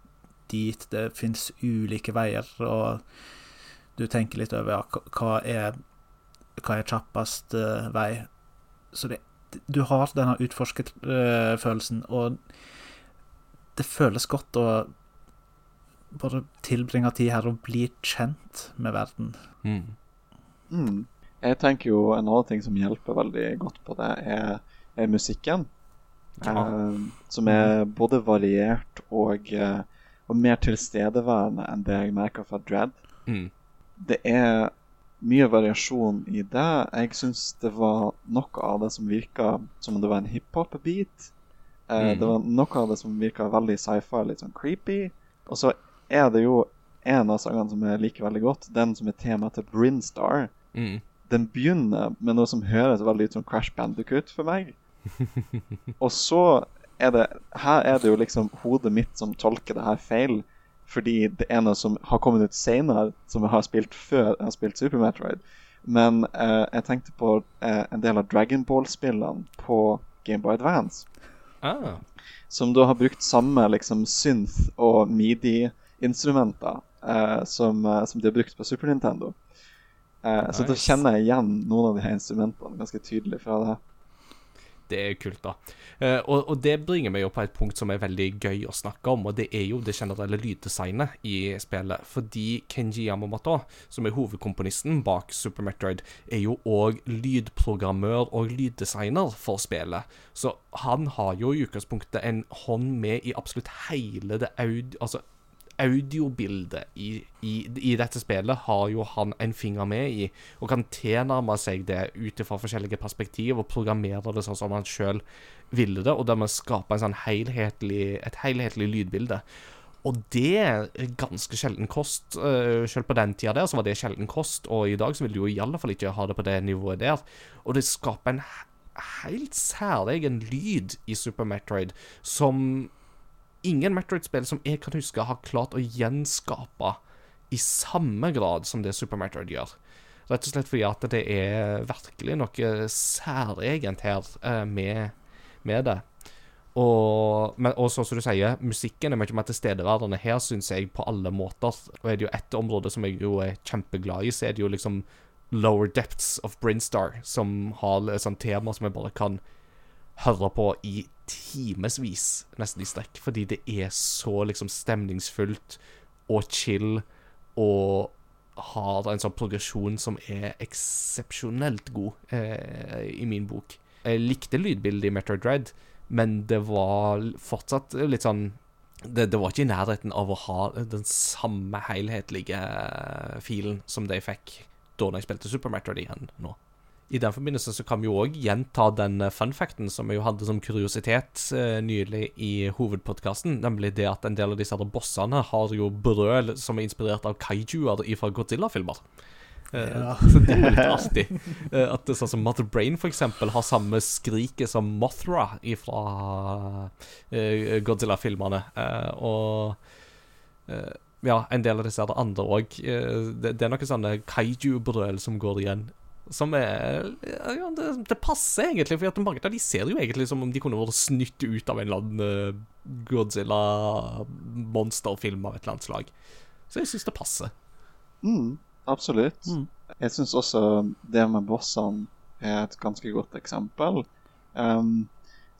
dit. Det fins ulike veier, og du tenker litt over ja, hva- er hva er kjappest vei. Så det du har denne utforskerfølelsen, og det føles godt å bare tilbringe tid her og bli kjent med verden. Mm. Mm. Jeg tenker jo en annen ting som hjelper veldig godt på det, er, er musikken. Ja. Eh, som er både variert og, eh, og mer tilstedeværende enn det jeg merker fra Dread. Mm. Det er mye variasjon i det. Jeg syns det var noe av det som virka som om det var en hiphop-beat. Mm. Det var noe av det som virka veldig sci-fi, litt sånn creepy. Og så er det jo en av sangene som jeg liker veldig godt, den som er tema til Brinstar. Mm. Den begynner med noe som høres veldig ut som Crash Bandicoot for meg. Og så er det Her er det jo liksom hodet mitt som tolker det her feil. Fordi det er noe som har kommet ut senere, som jeg har spilt før jeg har spilt Super Metroid. Men eh, jeg tenkte på eh, en del av Dragon Ball-spillene på Gameboy Advance. Ah. Som da har brukt samme liksom synth- og midi-instrumenter eh, som, eh, som de har brukt på Super Nintendo. Eh, Så da kjenner jeg igjen noen av de her instrumentene ganske tydelig fra det. Det er kult, da. Uh, og, og det bringer meg jo på et punkt som er veldig gøy å snakke om, og det er jo det generelle lyddesignet i spillet. Fordi Kenji Yamamoto, som er hovedkomponisten bak Super Metroid, er jo òg lydprogrammør og lyddesigner for spillet. Så han har jo i utgangspunktet en hånd med i absolutt hele det aud... Altså audiobildet i, i, i dette spillet har jo han en finger med i, og kan tilnærme seg det ut fra forskjellige perspektiv og programmere det sånn som han sjøl ville det, og dermed skape sånn helhetlig, et helhetlig lydbilde. Og det er ganske sjelden kost. Uh, selv på den tida der så var det sjelden kost, og i dag så vil du jo i alle fall ikke ha det på det nivået der. Og det skaper en he- helt særegen lyd i Super Metroid som ingen Metroid-spill som jeg kan huske, har klart å gjenskape i samme grad som det Super Metroid gjør. Rett og slett fordi at det er virkelig noe særegent her eh, med, med det. Og men, og sånn som du sier, musikken er mye mer tilstedeværende her, syns jeg, på alle måter. Og er det jo ett område som jeg jo er kjempeglad i, så er det jo liksom Lower Depths of Brinstar, som har et sånt tema som jeg bare kan høre på i timevis, nesten i strekk, fordi det er så liksom stemningsfullt og chill og har en sånn progresjon som er eksepsjonelt god eh, i min bok. Jeg likte lydbildet i Metroid Dread, men det var fortsatt litt sånn det, det var ikke i nærheten av å ha den samme helhetlige filen som de fikk da jeg spilte Super Metroid igjen nå. I den forbindelse så kan vi jo òg gjenta den funfacten fun facten som vi jo hadde som kuriositet eh, nylig i hovedpodkasten, nemlig det at en del av disse her bossene har jo brøl som er inspirert av kaijuer fra Godzilla-filmer. Eh, Ja. Så det er litt artig. Eh, at sånn som Mother Brain for eksempel har samme skriket som Mothra fra eh, Godzilla-filmene. Eh, og eh, ja, en del av disse andre òg. det, det er noen sånne kaiju-brøl som går igjen. Som er ja, det, det passer egentlig, for mange av de ser jo egentlig som om de kunne vært snytt ut av en eller annen eh, Godzilla-monsterfilm av et eller annet slag. Så jeg syns det passer. Mm, absolutt. Mm. Jeg syns også det med bossene er et ganske godt eksempel. Um,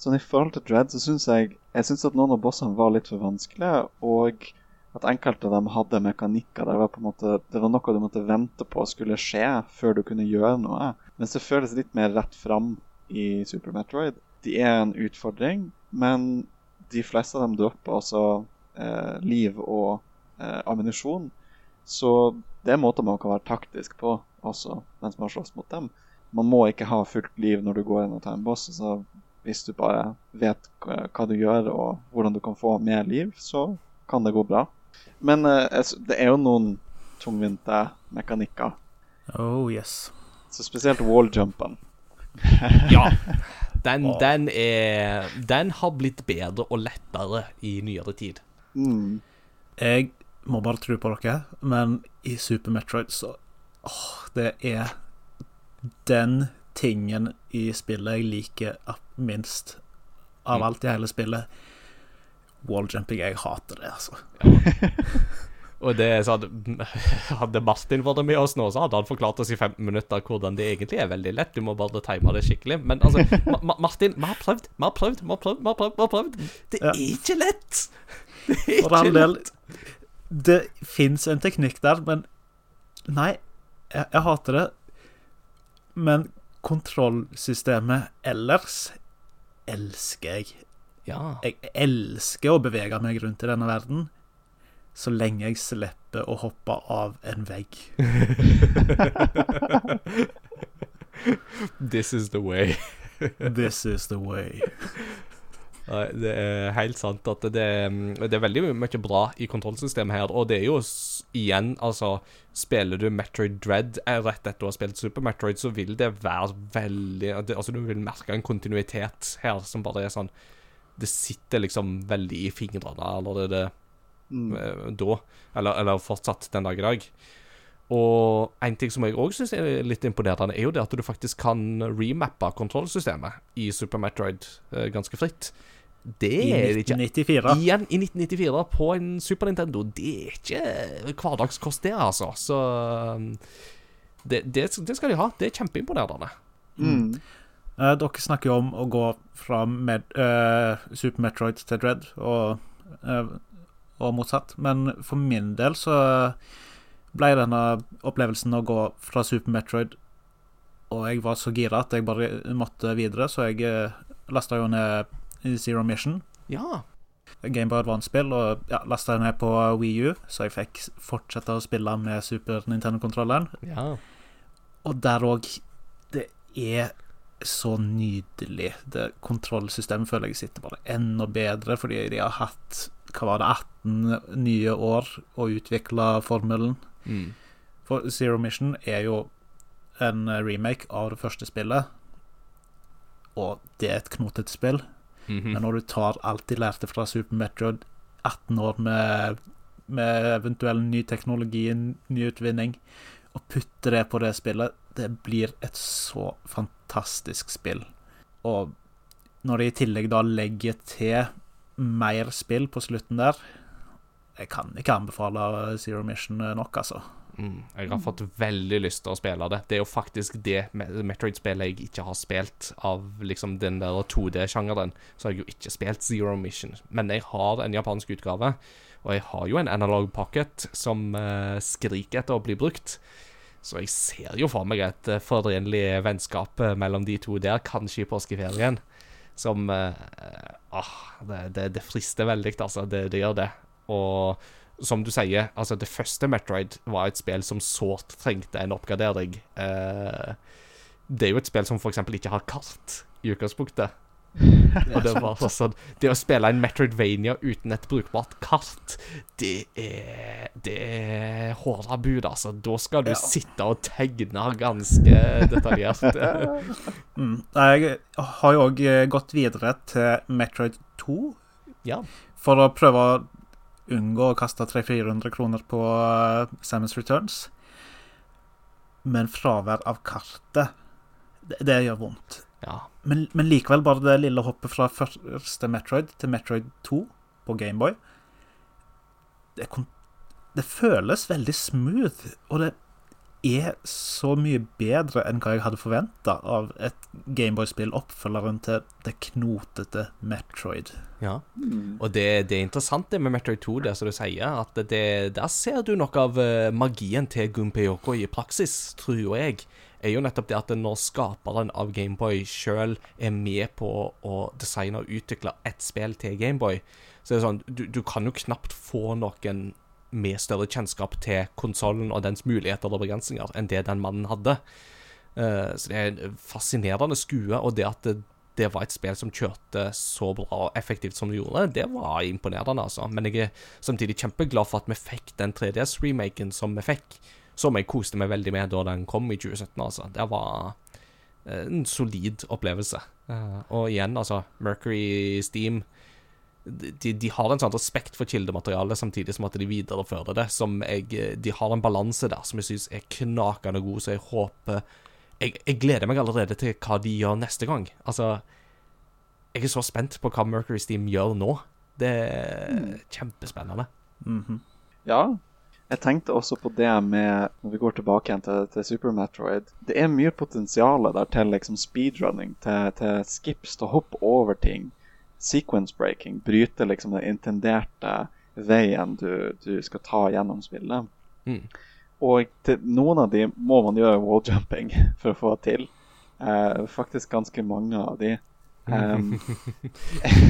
sånn I forhold til Dread så syns jeg Jeg synes at noen av bossene var litt for vanskelige, og at enkelte av dem hadde mekanikker der var måte, det var noe du måtte vente på skulle skje før du kunne gjøre noe. Mens det føles litt mer rett fram i Super Metroid. De er en utfordring, men de fleste av dem dropper altså eh, liv og eh, ammunisjon. Så det er måter man kan være taktisk på også, mens man slåss mot dem. Man må ikke ha fullt liv når du går inn og tar en boss. Så hvis du bare vet hva du gjør og hvordan du kan få mer liv, så kan det gå bra. Men eh, det er jo noen tungvinte mekanikker. Oh yes. Så spesielt walljumpen. Ja. Den, den er Den har blitt bedre og lettere i nyere tid. Mm. Jeg må bare tro på dere, men i Super Metroid så åh, Det er den tingen i spillet jeg liker minst av Mm. alt i hele spillet. Walljumping, jeg hater det, altså. Og det sånn Hadde Martin vært med oss nå, så hadde han forklart oss i 15 minutter hvordan det egentlig er veldig lett. Du må bare time det skikkelig. Men altså, Ma Ma Martin, vi har prøvd, vi har prøvd, vi har prøvd. Vi har prøvd, vi har prøvd. Det Ja. er ikke lett! Det er ikke del, lett. det fins en teknikk der, men Nei, jeg, jeg hater det. Men kontrollsystemet ellers elsker jeg. Ja. Jeg elsker å bevege meg rundt i denne verden så lenge jeg slipper å hoppe av en vegg. This is the way. This is the way. Det er helt sant at det, det er veldig mye bra i kontrollsystemet her. Og det er jo igjen, altså Spiller du Metroid Dread eh, rett etter å ha spilt Super Metroid, så vil det være veldig det, Altså, du vil merke en kontinuitet her som bare er sånn Det sitter liksom veldig i fingrene allerede det, Mm. eh, da. Eller, eller fortsatt den dag i dag. Og en ting som jeg òg syns er litt imponerende, er jo det at du faktisk kan remappe kontrollsystemet i Super Metroid eh, ganske fritt. Det I er det ikke 1994. Igjen i 1994 på en Super Nintendo. Det er ikke hverdagskost, det, altså. Så um, det, det, det skal de ha. Det er kjempeimponerende. Mm. Eh, dere snakker jo om å gå fra med, uh, Super Metroid til Dread, og, uh, og motsatt. Men for min del så ble denne opplevelsen å gå fra Super Metroid Og jeg var så gira at jeg bare måtte videre, så jeg uh, lasta jo ned Zero Mission. Ja. Gameboy Advance-spill, og ja, lasta ned på Wii U, så jeg fikk fortsette å spille med Super Nintendo-kontrolleren. ja. Og der òg Det er så nydelig. Det Kontrollsystemet føler jeg sitter bare enda bedre, fordi de har hatt hva var det, 18 nye år å utvikle formelen. Mm. For Zero Mission er jo en remake av det første spillet, og det er et knotete spill. Mhm. Men når du tar alt de lærte fra Super Metroid, 18 år med, med eventuell ny teknologi, ny utvinning, og putter det på det spillet, det blir et så fantastisk spill. Og når de i tillegg da legger til mer spill på slutten der. Jeg kan ikke anbefale Zero Mission nok, altså. Mm, jeg har fått veldig lyst til å spille det. Det er jo faktisk det Metroid-spillet jeg ikke har spilt av liksom den der 2D-sjangeren. Så har jeg jo ikke spilt Zero Mission. Men jeg har en japansk utgave, og jeg har jo en analog pocket som eh, skriker etter å bli brukt. Så jeg ser jo for meg et uh, forenlig vennskap eh, mellom de to der, kanskje i påskeferien. Som eh, ah, det, det, det frister veldig, altså. Det, det gjør det. Og som du sier, altså det første Metroid var et spill som sårt trengte en oppgradering. Eh, det er jo et spill som f.eks. ikke har kart i utgangspunktet. Og det var sånn Det å spille en Metroidvania uten et brukbart kart, det er Det er hårda bud, altså. Da skal du Ja. sitte og tegne ganske detaljert. Mm. Jeg har jo òg gått videre til Metroid 2 ja. for å prøve å unngå å kaste 300-400 kroner på uh, Samus Returns. Men fravær av kartet, det, det gjør vondt. ja. Men, men likevel, bare det lille hoppet fra første Metroid til Metroid 2 på Gameboy det, det føles veldig smooth, og det er så mye bedre enn hva jeg hadde forventa av et Gameboy-spill, oppfølgeren til det knotete Metroid. Ja. Og det, det er interessant det med Metroid 2, det som du sier, at det, der ser du noe av eh, magien til Gunpei Yoko i praksis, tror jo jeg. Er jo nettopp det at når skaperen av Gameboy sjøl er med på å designe og utvikle ett spill til Gameboy, så er det sånn du, du kan jo knapt få noen med større kjennskap til konsollen og dens muligheter og begrensninger enn det den mannen hadde. Eh, så det er en fascinerende skue, og det at det, det var et spill som kjørte så bra og effektivt som det gjorde, det var imponerende, altså. Men jeg er samtidig kjempeglad for at vi fikk den 3DS-remaken som vi fikk, som jeg koste meg veldig med da den kom i 2017, altså. Det var eh, en solid opplevelse. Eh, og igjen, altså, Mercury Steam de, de har en sånn respekt for kildematerialet, samtidig som at de viderefører det. Som jeg, de har en balanse der som jeg syns er knakende god, så jeg håper jeg, jeg gleder meg allerede til hva de gjør neste gang. Altså Jeg er så spent på hva Mercury Steam gjør nå. Det er kjempespennende. Ja. Jeg tenkte også på det med Når vi går tilbake igjen til, til Super Metroid. Det er mye potensial der til liksom speedrunning, til, til skips, til å hoppe over ting. Sequence breaking. Bryte liksom den intenderte veien du, du skal ta gjennom spillet. Mm. Og til noen av de må man gjøre walljumping for å få til. Eh, faktisk ganske mange av de. Um,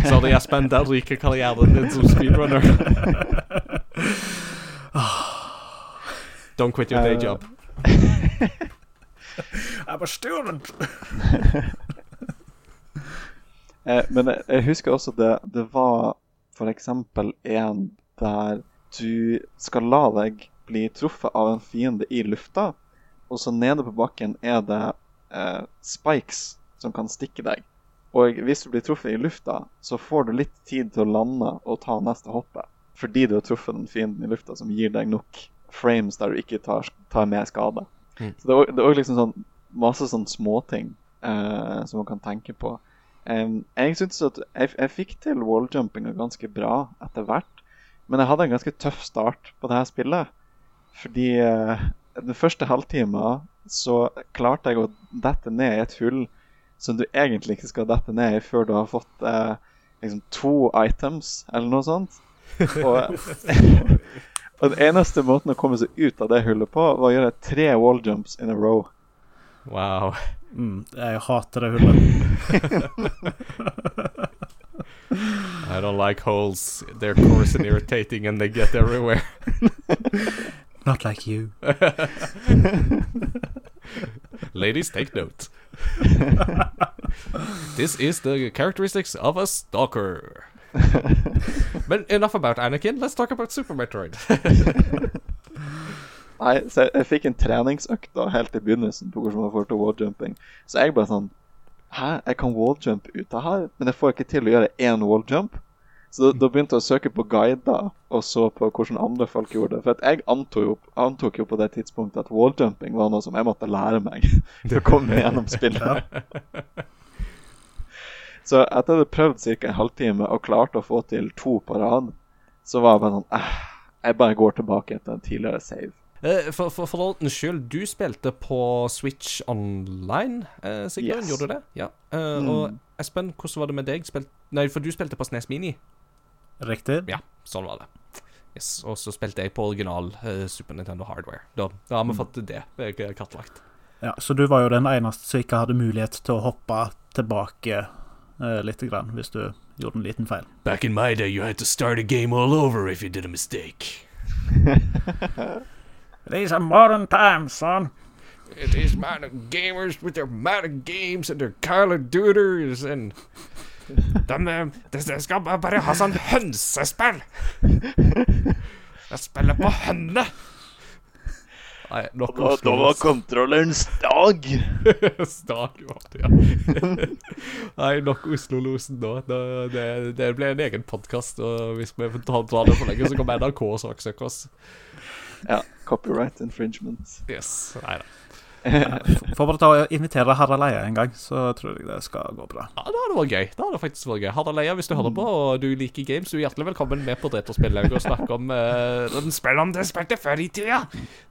Sorry, Espen, der ryker karrieren din som speedrunner. Don't quit your day job. I'm a student! Eh, men jeg, jeg husker også det, det var f.eks. en der du skal la deg bli truffet av en fiende i lufta, og så nede på bakken er det eh, spikes som kan stikke deg. Og hvis du blir truffet i lufta, så får du litt tid til å lande og ta neste hoppet. Fordi du har truffet den fienden i lufta, som gir deg nok frames der du ikke tar, tar mer skade. Mm. Så det er òg liksom sånn masse sånn småting uh, som man kan tenke på. Um, jeg synes at jeg, jeg fikk til walljumpinga ganske bra etter hvert, men jeg hadde en ganske tøff start på det her spillet. Fordi uh, den første halvtimen så klarte jeg å dette ned i et hull som du egentlig ikke skal dette ned i før du har fått uh, liksom to items, eller noe sånt. Og, og den eneste måten å komme seg ut av det hullet på, var å gjøre tre walljumps in a row. Wow. Mm, jeg hater det hullet. I don't like holes. They're coarse and irritating and they get everywhere. Not like you. Ladies, take note. this is the characteristics of a stalker. but enough about Anakin. Let's talk about Super Metroid. Nei, så jeg, jeg fikk en treningsøkt da, helt i begynnelsen på hvordan man får til walljumping. Så jeg bare sånn Hæ, jeg kan walljump ut av her, men jeg får ikke til å gjøre én walljump. Så da, da begynte jeg å søke på guider og så på hvordan andre folk gjorde det. For at jeg antok jo, antok jo på det tidspunktet at walljumping var noe som jeg måtte lære meg for å komme gjennom spillet. Så etter at jeg hadde prøvd ca. en halvtime og klarte å få til to på rad, så var jeg bare sånn eh, Jeg bare går tilbake etter en tidligere save. Eh, For, for, for ordens skyld, du spilte på Switch Online, eh, Sigbjørn? Yes. Gjorde du det? Ja. Eh, Og Espen, hvordan var det med deg? Spilt, nei, for du spilte på SNES Mini? Riktig? Ja, sånn var det. Yes, Og så spilte jeg på original eh, Super Nintendo Hardware. Da, da har vi fått det eh, kartlagt. Ja, så du var jo den eneste som ikke hadde mulighet til å hoppe tilbake eh, litt, grann, hvis du gjorde en liten feil. Back in my day, you had to start a game all over if you did a mistake. These are modern times, son. These modern gamers with their modern games and their Call of Duties and De, de, de skal ba- bare ha sånn hønsespill. De spiller på hønene. Nei, nok kontrolleren stag. Stag var det, ja. Nei, nok Oslo-losen nå. Det, det, det ble en egen podkast, og hvis vi tar det for lenge, så kommer NRK og saksøker oss. Ja, copyright infringement. Yes. Nei da. Får bare ta og invitere Harald Eia en gang, så tror jeg det skal gå bra. Ja, det hadde vært gøy. Det hadde faktisk vært gøy. Harald Eia, hvis du hører på og du liker games, du er hjertelig velkommen med på Retrospillauget og snakke om uh, den spillene du spilte før i tida.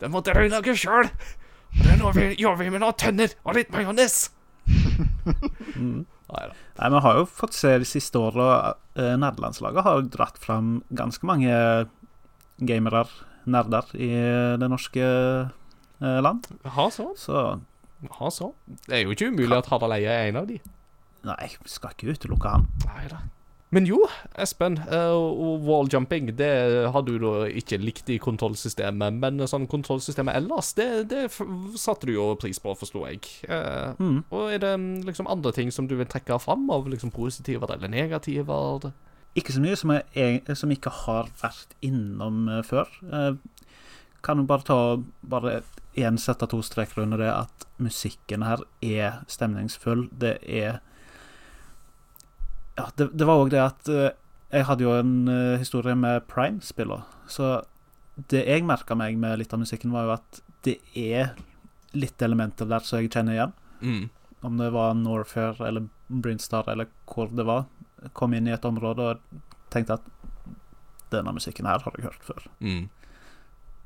Den måtte dere lage sjøl. Det er noe vi gjør vi med noen tønner og litt majones. Nei. Nei, Vi har jo fått se de siste åra uh, Nerdelandslaget har dratt fram ganske mange gamere, nerder, i det norske eh, land. Ha så. Så Ha så. Det er jo ikke umulig at Harald Eia er en av de. nei, vi skal ikke utelukke han. Nei da. Men jo, Espen, uh, walljumping det har du da ikke likt i kontrollsystemet, men sånn kontrollsystemet ellers, det, det satte du jo pris på, forsto jeg. Uh, Mm. Og er det mm, liksom andre ting som du vil trekke fram av liksom positiver eller negativer? Ikke så mye som jeg, eg- som ikke har vært innom eh, før. Uh, kan jo bare ta bare én sette to streker under det at musikken her er stemningsfull. Det er Ja, det, det var òg det at eh, jeg hadde jo en eh, historie med Prime-spiller. Så det jeg merka meg med litt av musikken, var jo at det er litt elementer der som jeg kjenner igjen. Mm. Om det var Norfair eller Brinstar eller hvor det var. Kom inn i et område og tenkte at denne musikken her har jeg hørt før. Mm.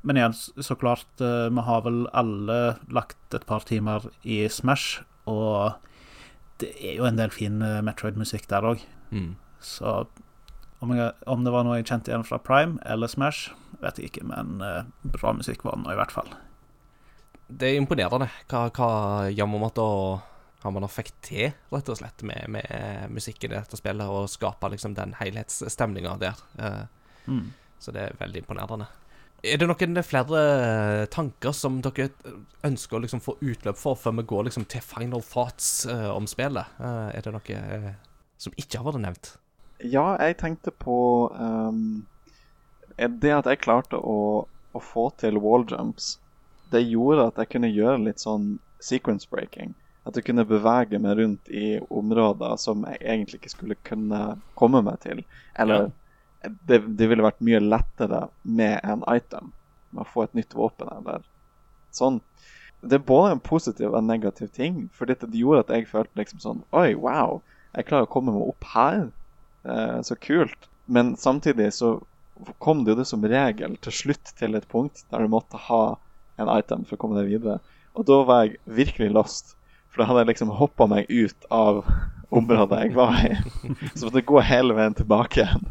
Men igjen, så klart, eh, vi har vel alle lagt et par timer i Smash, og det er jo en del fin eh, Metroid-musikk der òg. Mm. Så om, jeg, om det var noe jeg kjente igjen fra Prime eller Smash, vet jeg ikke, men eh, bra musikk var det nå i hvert fall. Det er imponerende hva, hva Yamamoto man fikk til, rett og slett, med, med musikken i dette spillet, og skape liksom den helhetsstemninga der. Mm. Så det er veldig imponerende. Er det noen flere tanker som dere ønsker å liksom få utløp for, før vi går liksom til final thoughts uh, om spillet? Uh, er det noe uh, som ikke har vært nevnt? Ja, jeg tenkte på ehm, er Det at jeg klarte å, å få til walljumps, det gjorde at jeg kunne gjøre litt sånn sequence breaking. At jeg kunne bevege meg rundt i områder som jeg egentlig ikke skulle kunne komme meg til. Eller det, det ville vært mye lettere med en item. Med å få et nytt våpen eller sånn. Det er både en positiv og en negativ ting. For dette gjorde at jeg følte liksom sånn Oi, wow, jeg klarer å komme meg opp her. Eh, så kult. Men samtidig så kom det jo det som regel til slutt til et punkt der du måtte ha en item for å komme deg videre. Og da var jeg virkelig lost. For da hadde jeg liksom hoppa meg ut av området jeg var i. Så måtte jeg gå hele veien tilbake igjen.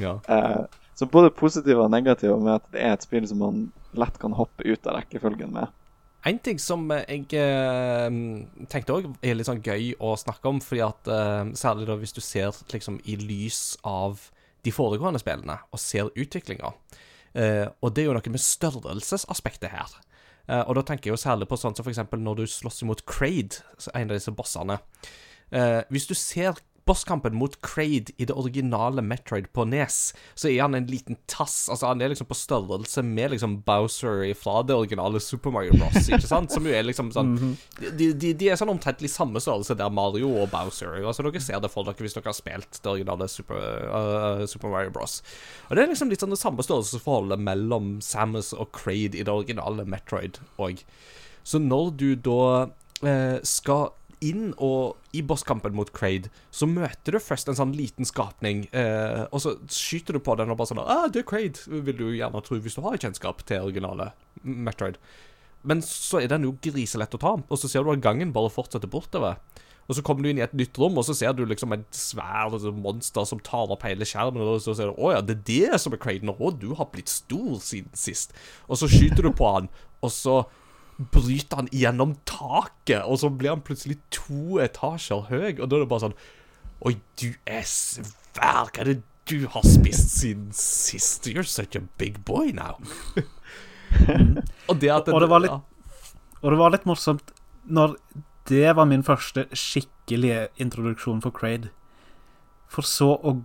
Ja. Eh, så både positive og negative med at det er et spill som man lett kan hoppe ut av rekkefølgen med. En ting som jeg eh, tenkte òg er litt sånn gøy å snakke om, fordi at eh, særlig da hvis du ser liksom i lys av de foregående spillene, og ser utviklinga. Eh, og det er jo noe med størrelsesaspektet her. Eh, og da tenker jeg jo særlig på sånn som for eksempel når du slåss imot Kraid, en av disse bossene. Eh, hvis du ser bosskampen mot Kraid i det originale Metroid på Nes, så er han en liten tass. Altså Han er liksom på størrelse med liksom Bowser fra det originale Super Mario Bros. Ikke sant? Som jo er liksom sånn de, de, de er sånn omtrentlig samme størrelse der Mario og Bowser. Altså Dere ser det for dere hvis dere har spilt det originale Super, uh, Super Mario Bros. Og det er liksom litt sånn det samme størrelsesforholdet mellom Samus og Kraid i det originale Metroid òg. Så når du da eh, skal inn og i bosskampen mot Kraid, så møter du først en sånn liten skapning, eh, og så skyter du på den og bare sånn ah, 'Det er Kraid', vil du gjerne tro hvis du har kjennskap til originale Metroid. Men så er den jo griselett å ta, og så ser du at gangen bare fortsetter bortover. Og så kommer du inn i et nytt rom, og så ser du liksom et svært monster som tar opp hele skjermen. Og så ser du å ja, det er det som er Kraden. Å, du har blitt stor siden sist. Og så skyter du på han, og så bryter han gjennom taket, og så blir han plutselig to etasjer høy, og da er det bare sånn Oi, du er svær. Hva er det du har spist siden sist? You're such a big boy now. og det at Og det var litt-. Og det var litt morsomt når det var min første skikkelige introduksjon for Kraid. For så å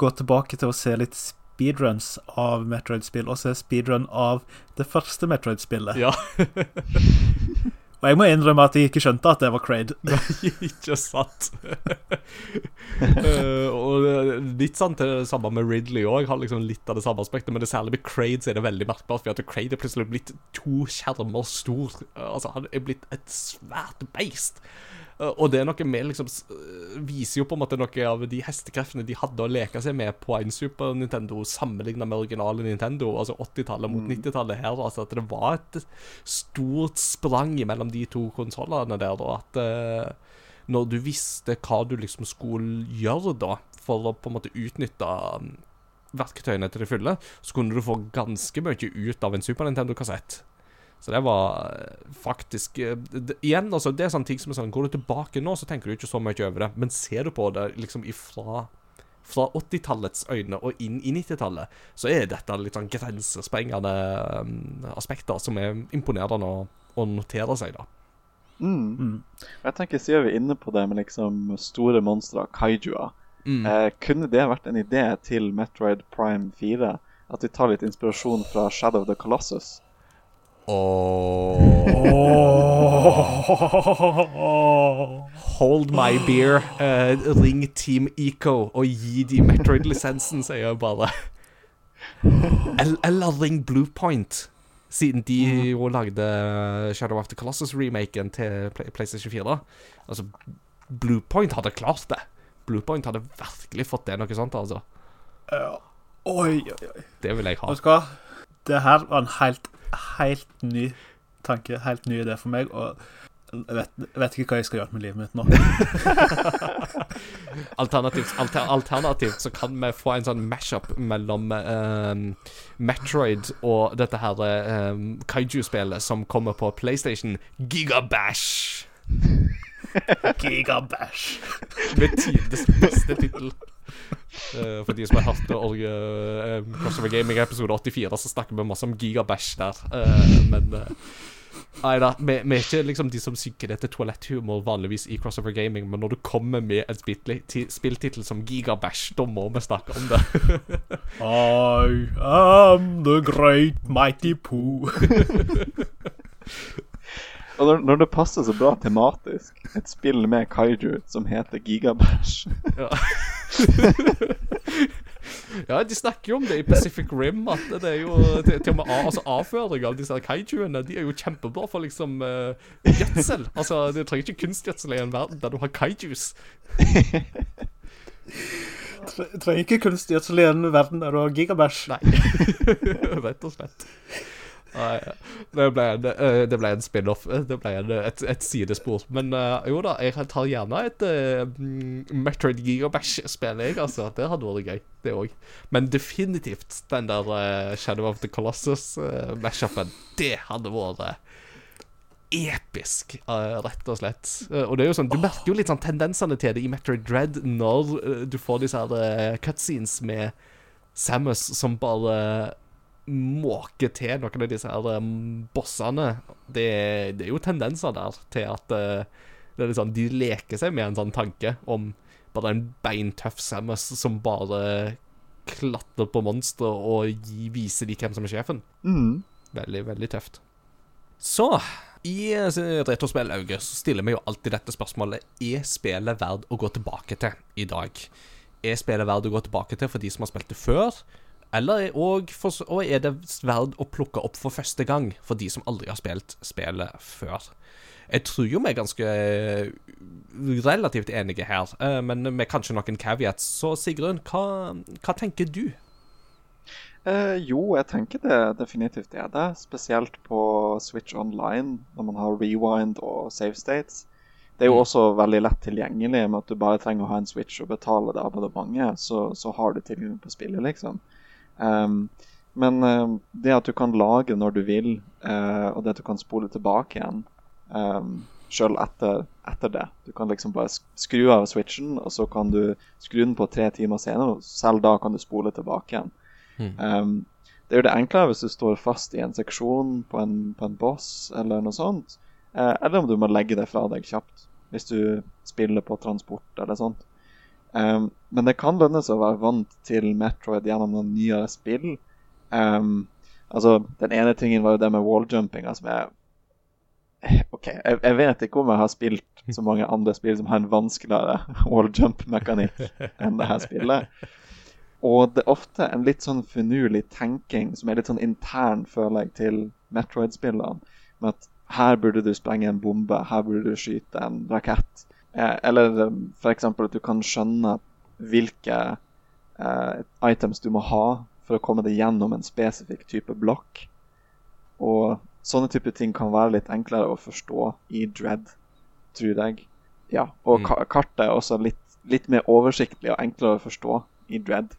gå tilbake til å se litt speedruns av Metroid-spill, og se speedrun av det første Metroid-spillet. ja. Og jeg må innrømme at jeg ikke skjønte at det var Kraid. Ikke sant? uh, og litt sant det samme med Ridley òg. Har liksom litt av det samme aspektet, men det særlig med Kraid så er det veldig merkbart. For at Kraid er plutselig blitt to skjermer stor. Eh, Altså, han er blitt et svært beist. Eh, og det er noe med liksom eh, Viser jo på en måte noe av de hestekreftene de hadde å leke seg med på en Super Nintendo, sammenligna med originale Nintendo. Altså 80-tallet mot 90-tallet her. Altså at det var et stort sprang mellom de to konsollene der, og at eh, når du visste hva du liksom skulle gjøre da, for å på en måte utnytte um, verktøyene til det fulle, så kunne du få ganske mye ut av en Super Nintendo-kassett. Så det var eh, faktisk eh, det, Igjen, altså, det er sånne ting som er sånn Går du tilbake nå, så tenker du ikke så mye over det, men ser du på det liksom ifra fra 80-tallets øyne og inn i 90-tallet, så er dette litt sånn grensesprengende um, aspekter som er imponerende å, å notere seg, da. Mm. Jeg tenker Siden vi er inne på det med liksom store monstre, kaijuer Mm. eh, Kunne det vært en idé til Metroid Prime 4? At vi tar litt inspirasjon fra Shadow of the Colossus? Hold my beer, Uh, ring Team Eco og gi de Metroid-lisensen, sier jeg bare. Eller, ring Bluepoint, siden de jo lagde Shadow of the Colossus-remaken til PlayStation 4. Altså, Bluepoint hadde klart det. Bluepoint hadde virkelig fått det noe sånt, altså. Oi, oi, oi. Det vil jeg ha. Vet du hva? Det her var en helt, helt ny tanke, helt ny idé for meg, og jeg vet, vet ikke hva jeg skal gjøre med livet mitt nå. Alternativt, alter, alternativt så kan vi få en sånn mashup mellom um, Metroid og dette her um, kaiju-spillet som kommer på PlayStation, Gigabash. Gigabash. Med tidenes beste tittel. Eh, for de som har hørt uh, Crossover Gaming episode 84, så snakker vi masse om Gigabash der. Eh, men uh, Nei da, vi, vi er ikke liksom de som synker det til toaletthumor vanligvis i Crossover Gaming, men når du kommer med en spilltittel som Gigabash, da må vi snakke om det. I am the great mighty Pooh. Og når, når det passer så bra tematisk, et spill med kaiju som heter Gigabash Ja. ja, de snakker jo om det i Pacific Rim, at det er jo til, til og med altså, avføring av disse kaijuene, de er jo kjempebra for liksom uh, gjødsel. Altså, du trenger ikke kunstgjødsel i en verden der du har kaijus. Tre- Trenger ikke kunstgjødsel i en verden der du har gigabash. Nei, rett og slett. Nei, det ble en, eh, det ble en spin-off. Det ble en, et, et sidespor. Men eh, jo da, jeg tar gjerne et uh, Metroid Gigabash-spill, jeg, altså. Det hadde vært gøy, det òg. Men definitivt den der uh, Shadow of the Colossus-mashupen, det hadde vært eh, episk, eh, rett og slett. Eh, og det er jo sånn, Du merker jo litt sånn tendensene til det i Metroid Dread når eh, du får disse her eh, cutscenes med Samus som bare måker til noen av disse her um, bossene. Det, det er jo tendenser der til at eh, det er sånn, de leker seg med en sånn tanke om bare en beintøff Samus som bare klatrer på monstre og gi, viser de hvem som er sjefen. mm. Veldig, veldig tøft. Så i retrospillauget Retrospill så stiller vi jo alltid dette spørsmålet Er spillet verdt å gå tilbake til i dag? Er spillet verdt å gå tilbake til for de som har spilt det før? Eller er, og, for, og er det verdt å plukke opp for første gang for de som aldri har spilt spillet før? Jeg tror jo vi er ganske eh, relativt enige her, eh, men med kanskje noen caveats. Så Sigrun, hva, hva tenker du? Eh, jo, jeg tenker det definitivt er det. Spesielt på Switch Online, når man har rewind og save states. Det er jo Mm. også veldig lett tilgjengelig med at du bare trenger å ha en Switch og betale det abonnementet, så, så har du tilgang på spillet, liksom. Um, men uh, det at du kan lage når du vil, uh, og det at du kan spole tilbake igjen um, sjøl etter, etter det Du kan liksom bare skru av switchen, og så kan du skru den på tre timer senere, og selv da kan du spole tilbake igjen. Um, det jo det enklere hvis du står fast i en seksjon på en, på en boss eller noe sånt. uh, eller om du må legge det fra deg kjapt hvis du spiller på transport eller sånt. Um, men det kan lønne seg å være vant til Metroid gjennom noen nyere spill. Um, altså, Den ene tingen var jo det med walljumpinga som Eh, OK, jeg, jeg vet ikke om jeg har spilt så mange andre spill som har en vanskeligere walljump-mekanikk enn det her spillet. Og det er ofte en litt sånn finurlig tenking som er litt sånn intern, føler jeg, til Metroid-spillene. Med at her burde du sprenge en bombe, her burde du skyte en rakett. Eh, eller f.eks. at du kan skjønne hvilke eh, items du må ha for å komme deg gjennom en spesifikk type blokk. Og sånne type ting kan være litt enklere å forstå i Dread, tror jeg. Ja, Og Mm. kartet er også litt, litt mer oversiktlig og enklere å forstå i Dread.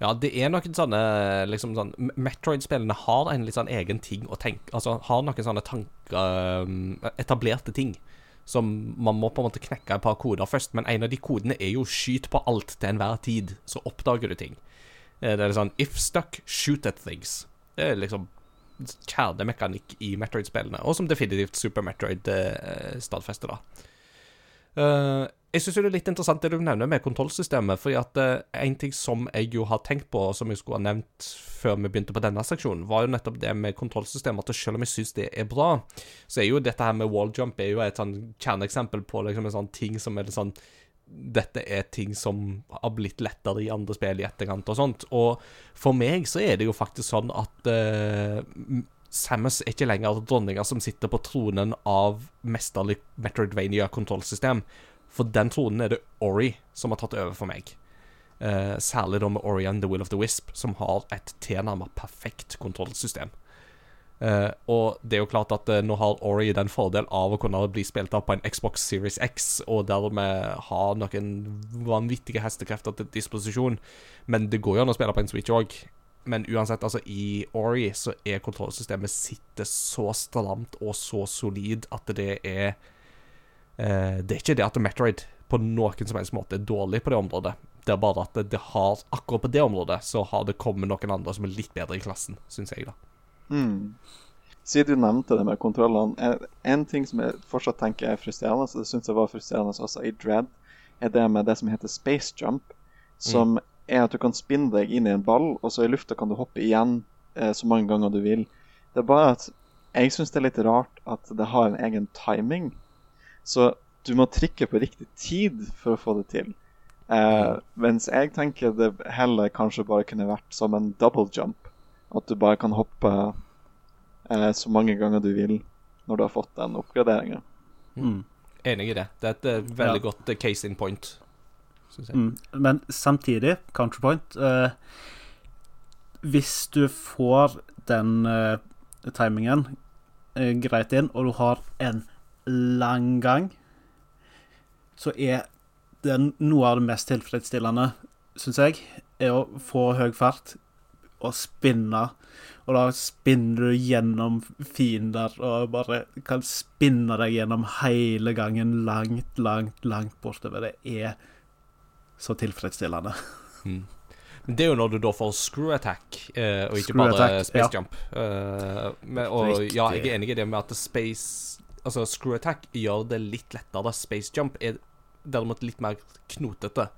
Ja, det er noen sånne liksom sånn Metroid-spillene har en litt sånn egen ting å tenke Altså har noen sånne tanker um, Etablerte ting. Som man må på en måte knekke et par koder først. Men en av de kodene er jo 'skyt på alt til enhver tid', så oppdager du ting. Eh, Det er sånn If stuck, shoot at things. Det er liksom kjernemekanikk i Metroid-spillene, og som definitivt Super Metroid eh, stadfester, da. Eh, jeg syns det er litt interessant det du nevner med kontrollsystemet. fordi at eh, en ting som jeg jo har tenkt på, og som jeg skulle ha nevnt før vi begynte på denne seksjonen, var jo nettopp det med kontrollsystemet. At selv om jeg syns det er bra, så er jo dette her med walljump er jo et sånn kjerneeksempel på liksom en sånn ting som er litt sånn dette er ting som har blitt lettere i andre spill i etterkant og sånt. Og for meg så er det jo faktisk sånn at uh, Samus er ikke lenger dronninga som sitter på tronen av mesterlig Metroidvania-kontrollsystem. For den tronen er det Ori som har tatt over for meg. Eh, særlig da med Ori and the Will of the Wisp, som har et tilnærmet perfekt kontrollsystem. Eh, og det er jo klart at eh, nå har Ori den fordel av å kunne bli spilt av på en Xbox Series X, og dermed ha noen vanvittige hestekrefter til disposisjon. Men det går jo an å spille på en Switch òg. Men uansett, altså i Ori så er kontrollsystemet sitter så stramt og så solid at det er Det er ikke det at Metroid på noen som helst måte er dårlig på det området. Det er bare at det, har akkurat på det området så har det kommet noen andre som er litt bedre i klassen, syns jeg, da. Mm. Siden du nevnte det med kontrollene, en, ting som jeg fortsatt tenker er frustrerende, og det syns jeg var frustrerende også i Dread, er det med det som heter space jump, som er at du kan spinne deg inn i en ball, og så i lufta kan du hoppe igjen eh, så mange ganger du vil. Det er bare at jeg syns det er litt rart at det har en egen timing. Så du må trykke på riktig tid for å få det til. Eh, mens jeg tenker det heller kanskje bare kunne vært som en double jump. At du bare kan hoppe eh, så mange ganger du vil når du har fått den oppgraderinga. Mm. Enig i det. Det er et eh, veldig Ja. godt eh, case in point. Mm. Men samtidig, counterpoint eh, Hvis du får den eh, timingen greit inn, og du har en lang gang, så er det noe av det mest tilfredsstillende, syns jeg, er å få høy fart og spinne. Og da spinner du gjennom fiender og bare kan spinne deg gjennom hele gangen langt, langt, langt bortover. Det er så tilfredsstillende. Mm. Det er jo når du da får screw attack, eh, og ikke Screw bare attack, space ja. jump. Eh, og Riktig. ja, jeg er enig i det med at space Altså, screw attack gjør det litt lettere. Space jump er derimot litt mer knotete.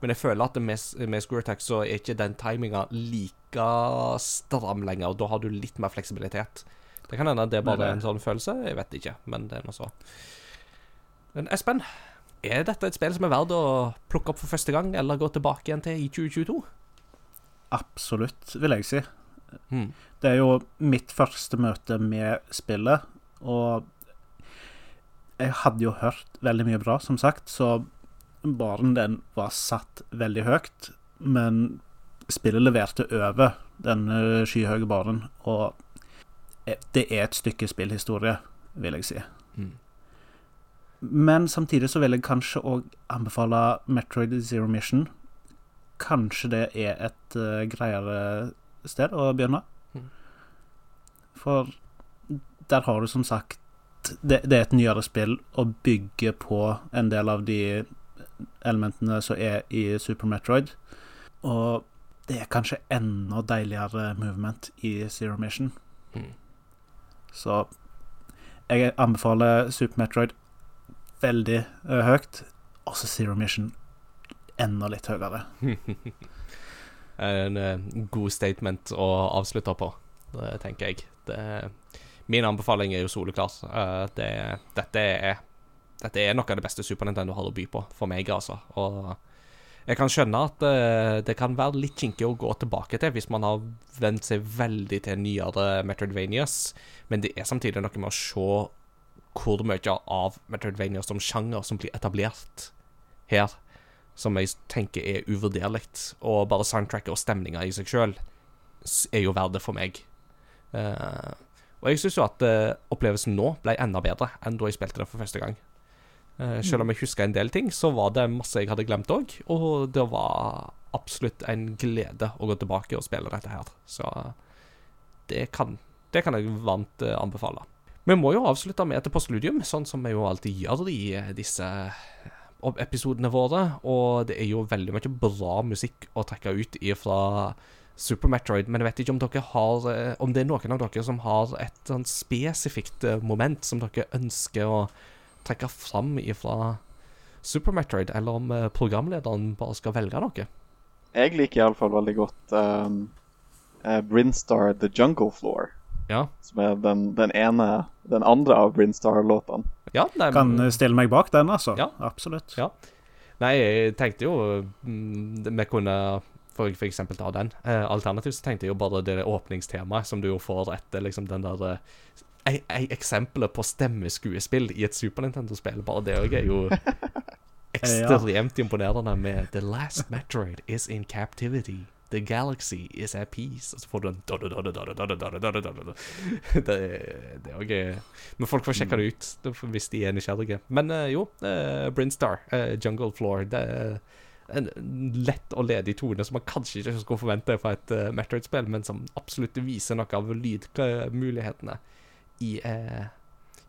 Men jeg føler at med, med screw attack så er ikke den timinga like stram lenger. Da har du litt mer fleksibilitet. Det kan hende det er bare Nei, nei. en sånn følelse. Jeg vet ikke, men det er noe så. Men Espen, er dette et spill som er verdt å plukke opp for første gang, eller gå tilbake igjen til i 2022? absolutt, vil jeg si. Mm. Det er jo mitt første møte med spillet, og jeg hadde jo hørt veldig mye bra, som sagt, så baren den var satt veldig høyt, men spillet leverte over den eh, skyhøye baren, og eh, det er et stykke spillhistorie, vil jeg si. Mm. Men samtidig så vil jeg kanskje òg anbefale Metroid Zero Mission. Kanskje det er et uh, greiere sted å begynne. Mm. For der har du som sagt det, det er et nyere spill og bygger på en del av de elementene som er i Super Metroid. Og det er kanskje enda deiligere movement i Zero Mission. Mm. Så jeg anbefaler Super Metroid veldig uh, høyt. Også Zero Mission enda litt høyere. En uh, god statement å avslutte på, det tenker jeg. Det, min anbefaling er jo soleklar. Eh, det, dette, er, dette er noe av det beste Super Nintendo har å by på, for meg, altså. Og jeg kan skjønne at eh, det kan være litt kinkig å gå tilbake til hvis man har vent seg veldig til nyere Metroidvanias, men det er samtidig noe med å se hvor mye av Metroidvania som sjanger som blir etablert her, som jeg tenker er uvurderlig. Og bare soundtracket og stemninga i seg sjøl er jo verdt det for meg. Eh, og jeg syns jo at uh, opplevelsen nå ble enda bedre enn da jeg spilte det for første gang. Uh, selv om jeg huska en del ting, så var det masse jeg hadde glemt òg. Og det var absolutt en glede å gå tilbake og spille dette her. Så det kan, det kan jeg varmt uh, anbefale. Vi må jo avslutte med et postludium, sånn som vi jo alltid gjør i eh, disse episodene våre. Og det er jo veldig mye bra musikk å trekke ut ifra Super Metroid, men jeg vet ikke om dere har eh, Om det er noen av dere som har et sånn spesifikt eh, moment som dere ønsker å trekke fram ifra Super Metroid, eller om eh, programlederen bare skal velge noe. Jeg liker iallfall veldig godt um, eh, Brinstar The Jungle Floor. Ja. Som er den, den ene Den andre av Brinstar-låtene. Ja, nei, Kan stille meg bak den, altså. Ja. Absolutt. Ja. Nei, jeg tenkte jo mm, Vi kunne for å f.eks. ta den. Eh, alternativt så tenkte jeg jo bare det åpningstemaet som du jo får etter liksom den der eh, Eksempelet på stemmeskuespill i et Super Nintendo-spill, bare det òg er jo ekstremt imponerende med The Last Metroid is in captivity. The galaxy is at peace. Og så får du den Det er òg Men folk får sjekke det ut hvis de er nysgjerrige. Men jo, Brinstar, Jungle Floor, det er en lett og ledig tone som man kanskje ikke skulle forvente fra et uh, Metroid-spill, men som absolutt viser noe av lydmulighetene i, uh,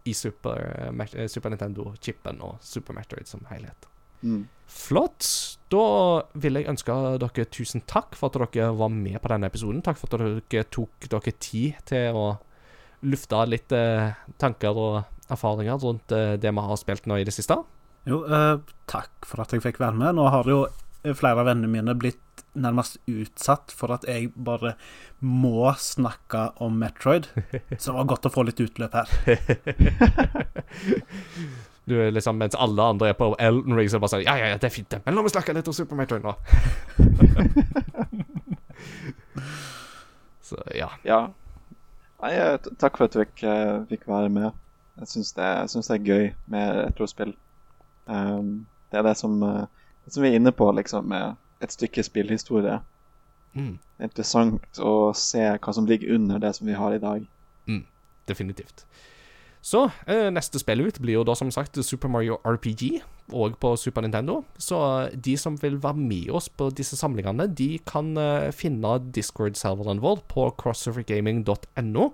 i Super, eh, Super Nintendo-chipen og Super Metroid som helhet. Mm. Flott. Da vil jeg ønske dere tusen takk for at dere var med på denne episoden. Takk for at dere tok dere tid til å lufte litt tanker og erfaringer rundt det vi har spilt nå i det siste. Jo, eh, takk for at jeg fikk være med. Nå har jo flere av vennene mine blitt nærmest utsatt for at jeg bare må snakke om Metroid. Så det var godt å få litt utløp her. Du er liksom, Mens alle andre er på Elton Ring, så er det bare sånn Ja, ja, ja, det er fint. Men la meg snakke litt om Super Metroid nå. så ja. Ja. Nei, eh, takk for at du fikk, eh, fikk være med. Jeg syns det, det er gøy med retrospill. Um, det er det som, eh, det som vi er inne på, liksom, med et stykke spillhistorie. Mm, er interessant å se hva som ligger under det som vi har i dag. definitivt. Så eh, neste spill ut blir jo da som sagt Super Mario RPG, og på Super Nintendo. Så de som vil være med oss på disse samlingene, de kan eh, finne Discord-serveren vår på crossovergaming.no.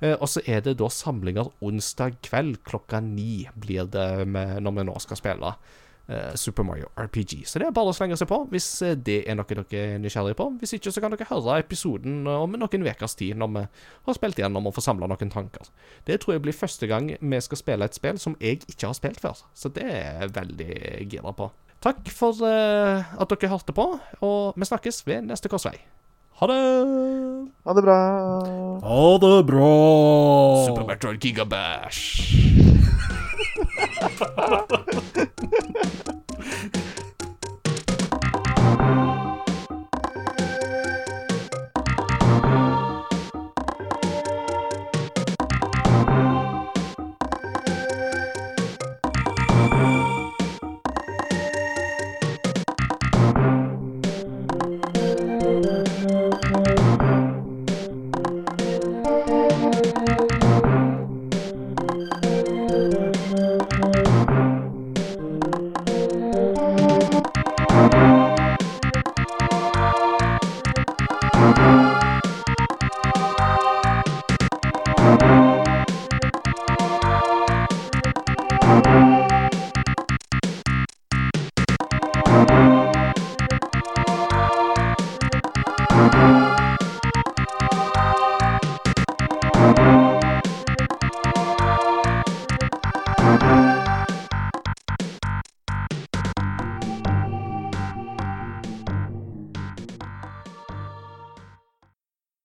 Eh, og så er det da samlinger onsdag kveld klokka ni blir det med, når vi nå skal spille eh, Super Mario RPG. Så det er bare å slenge seg på hvis eh, det er noe dere er nysgjerrige på. Hvis ikke så kan dere høre episoden eh, om noen ukers tid, når vi har spilt igjennom og får samla noen tanker. Det tror jeg blir første gang vi skal spille et spill som jeg ikke har spilt før. Så det er jeg veldig gira på. Takk for eh, at dere hørte på, og vi snakkes ved neste korsvei. Ha det! Ha det bra! Ha det bra! Super Metroid Gigabash. Ha ha ha ha ha!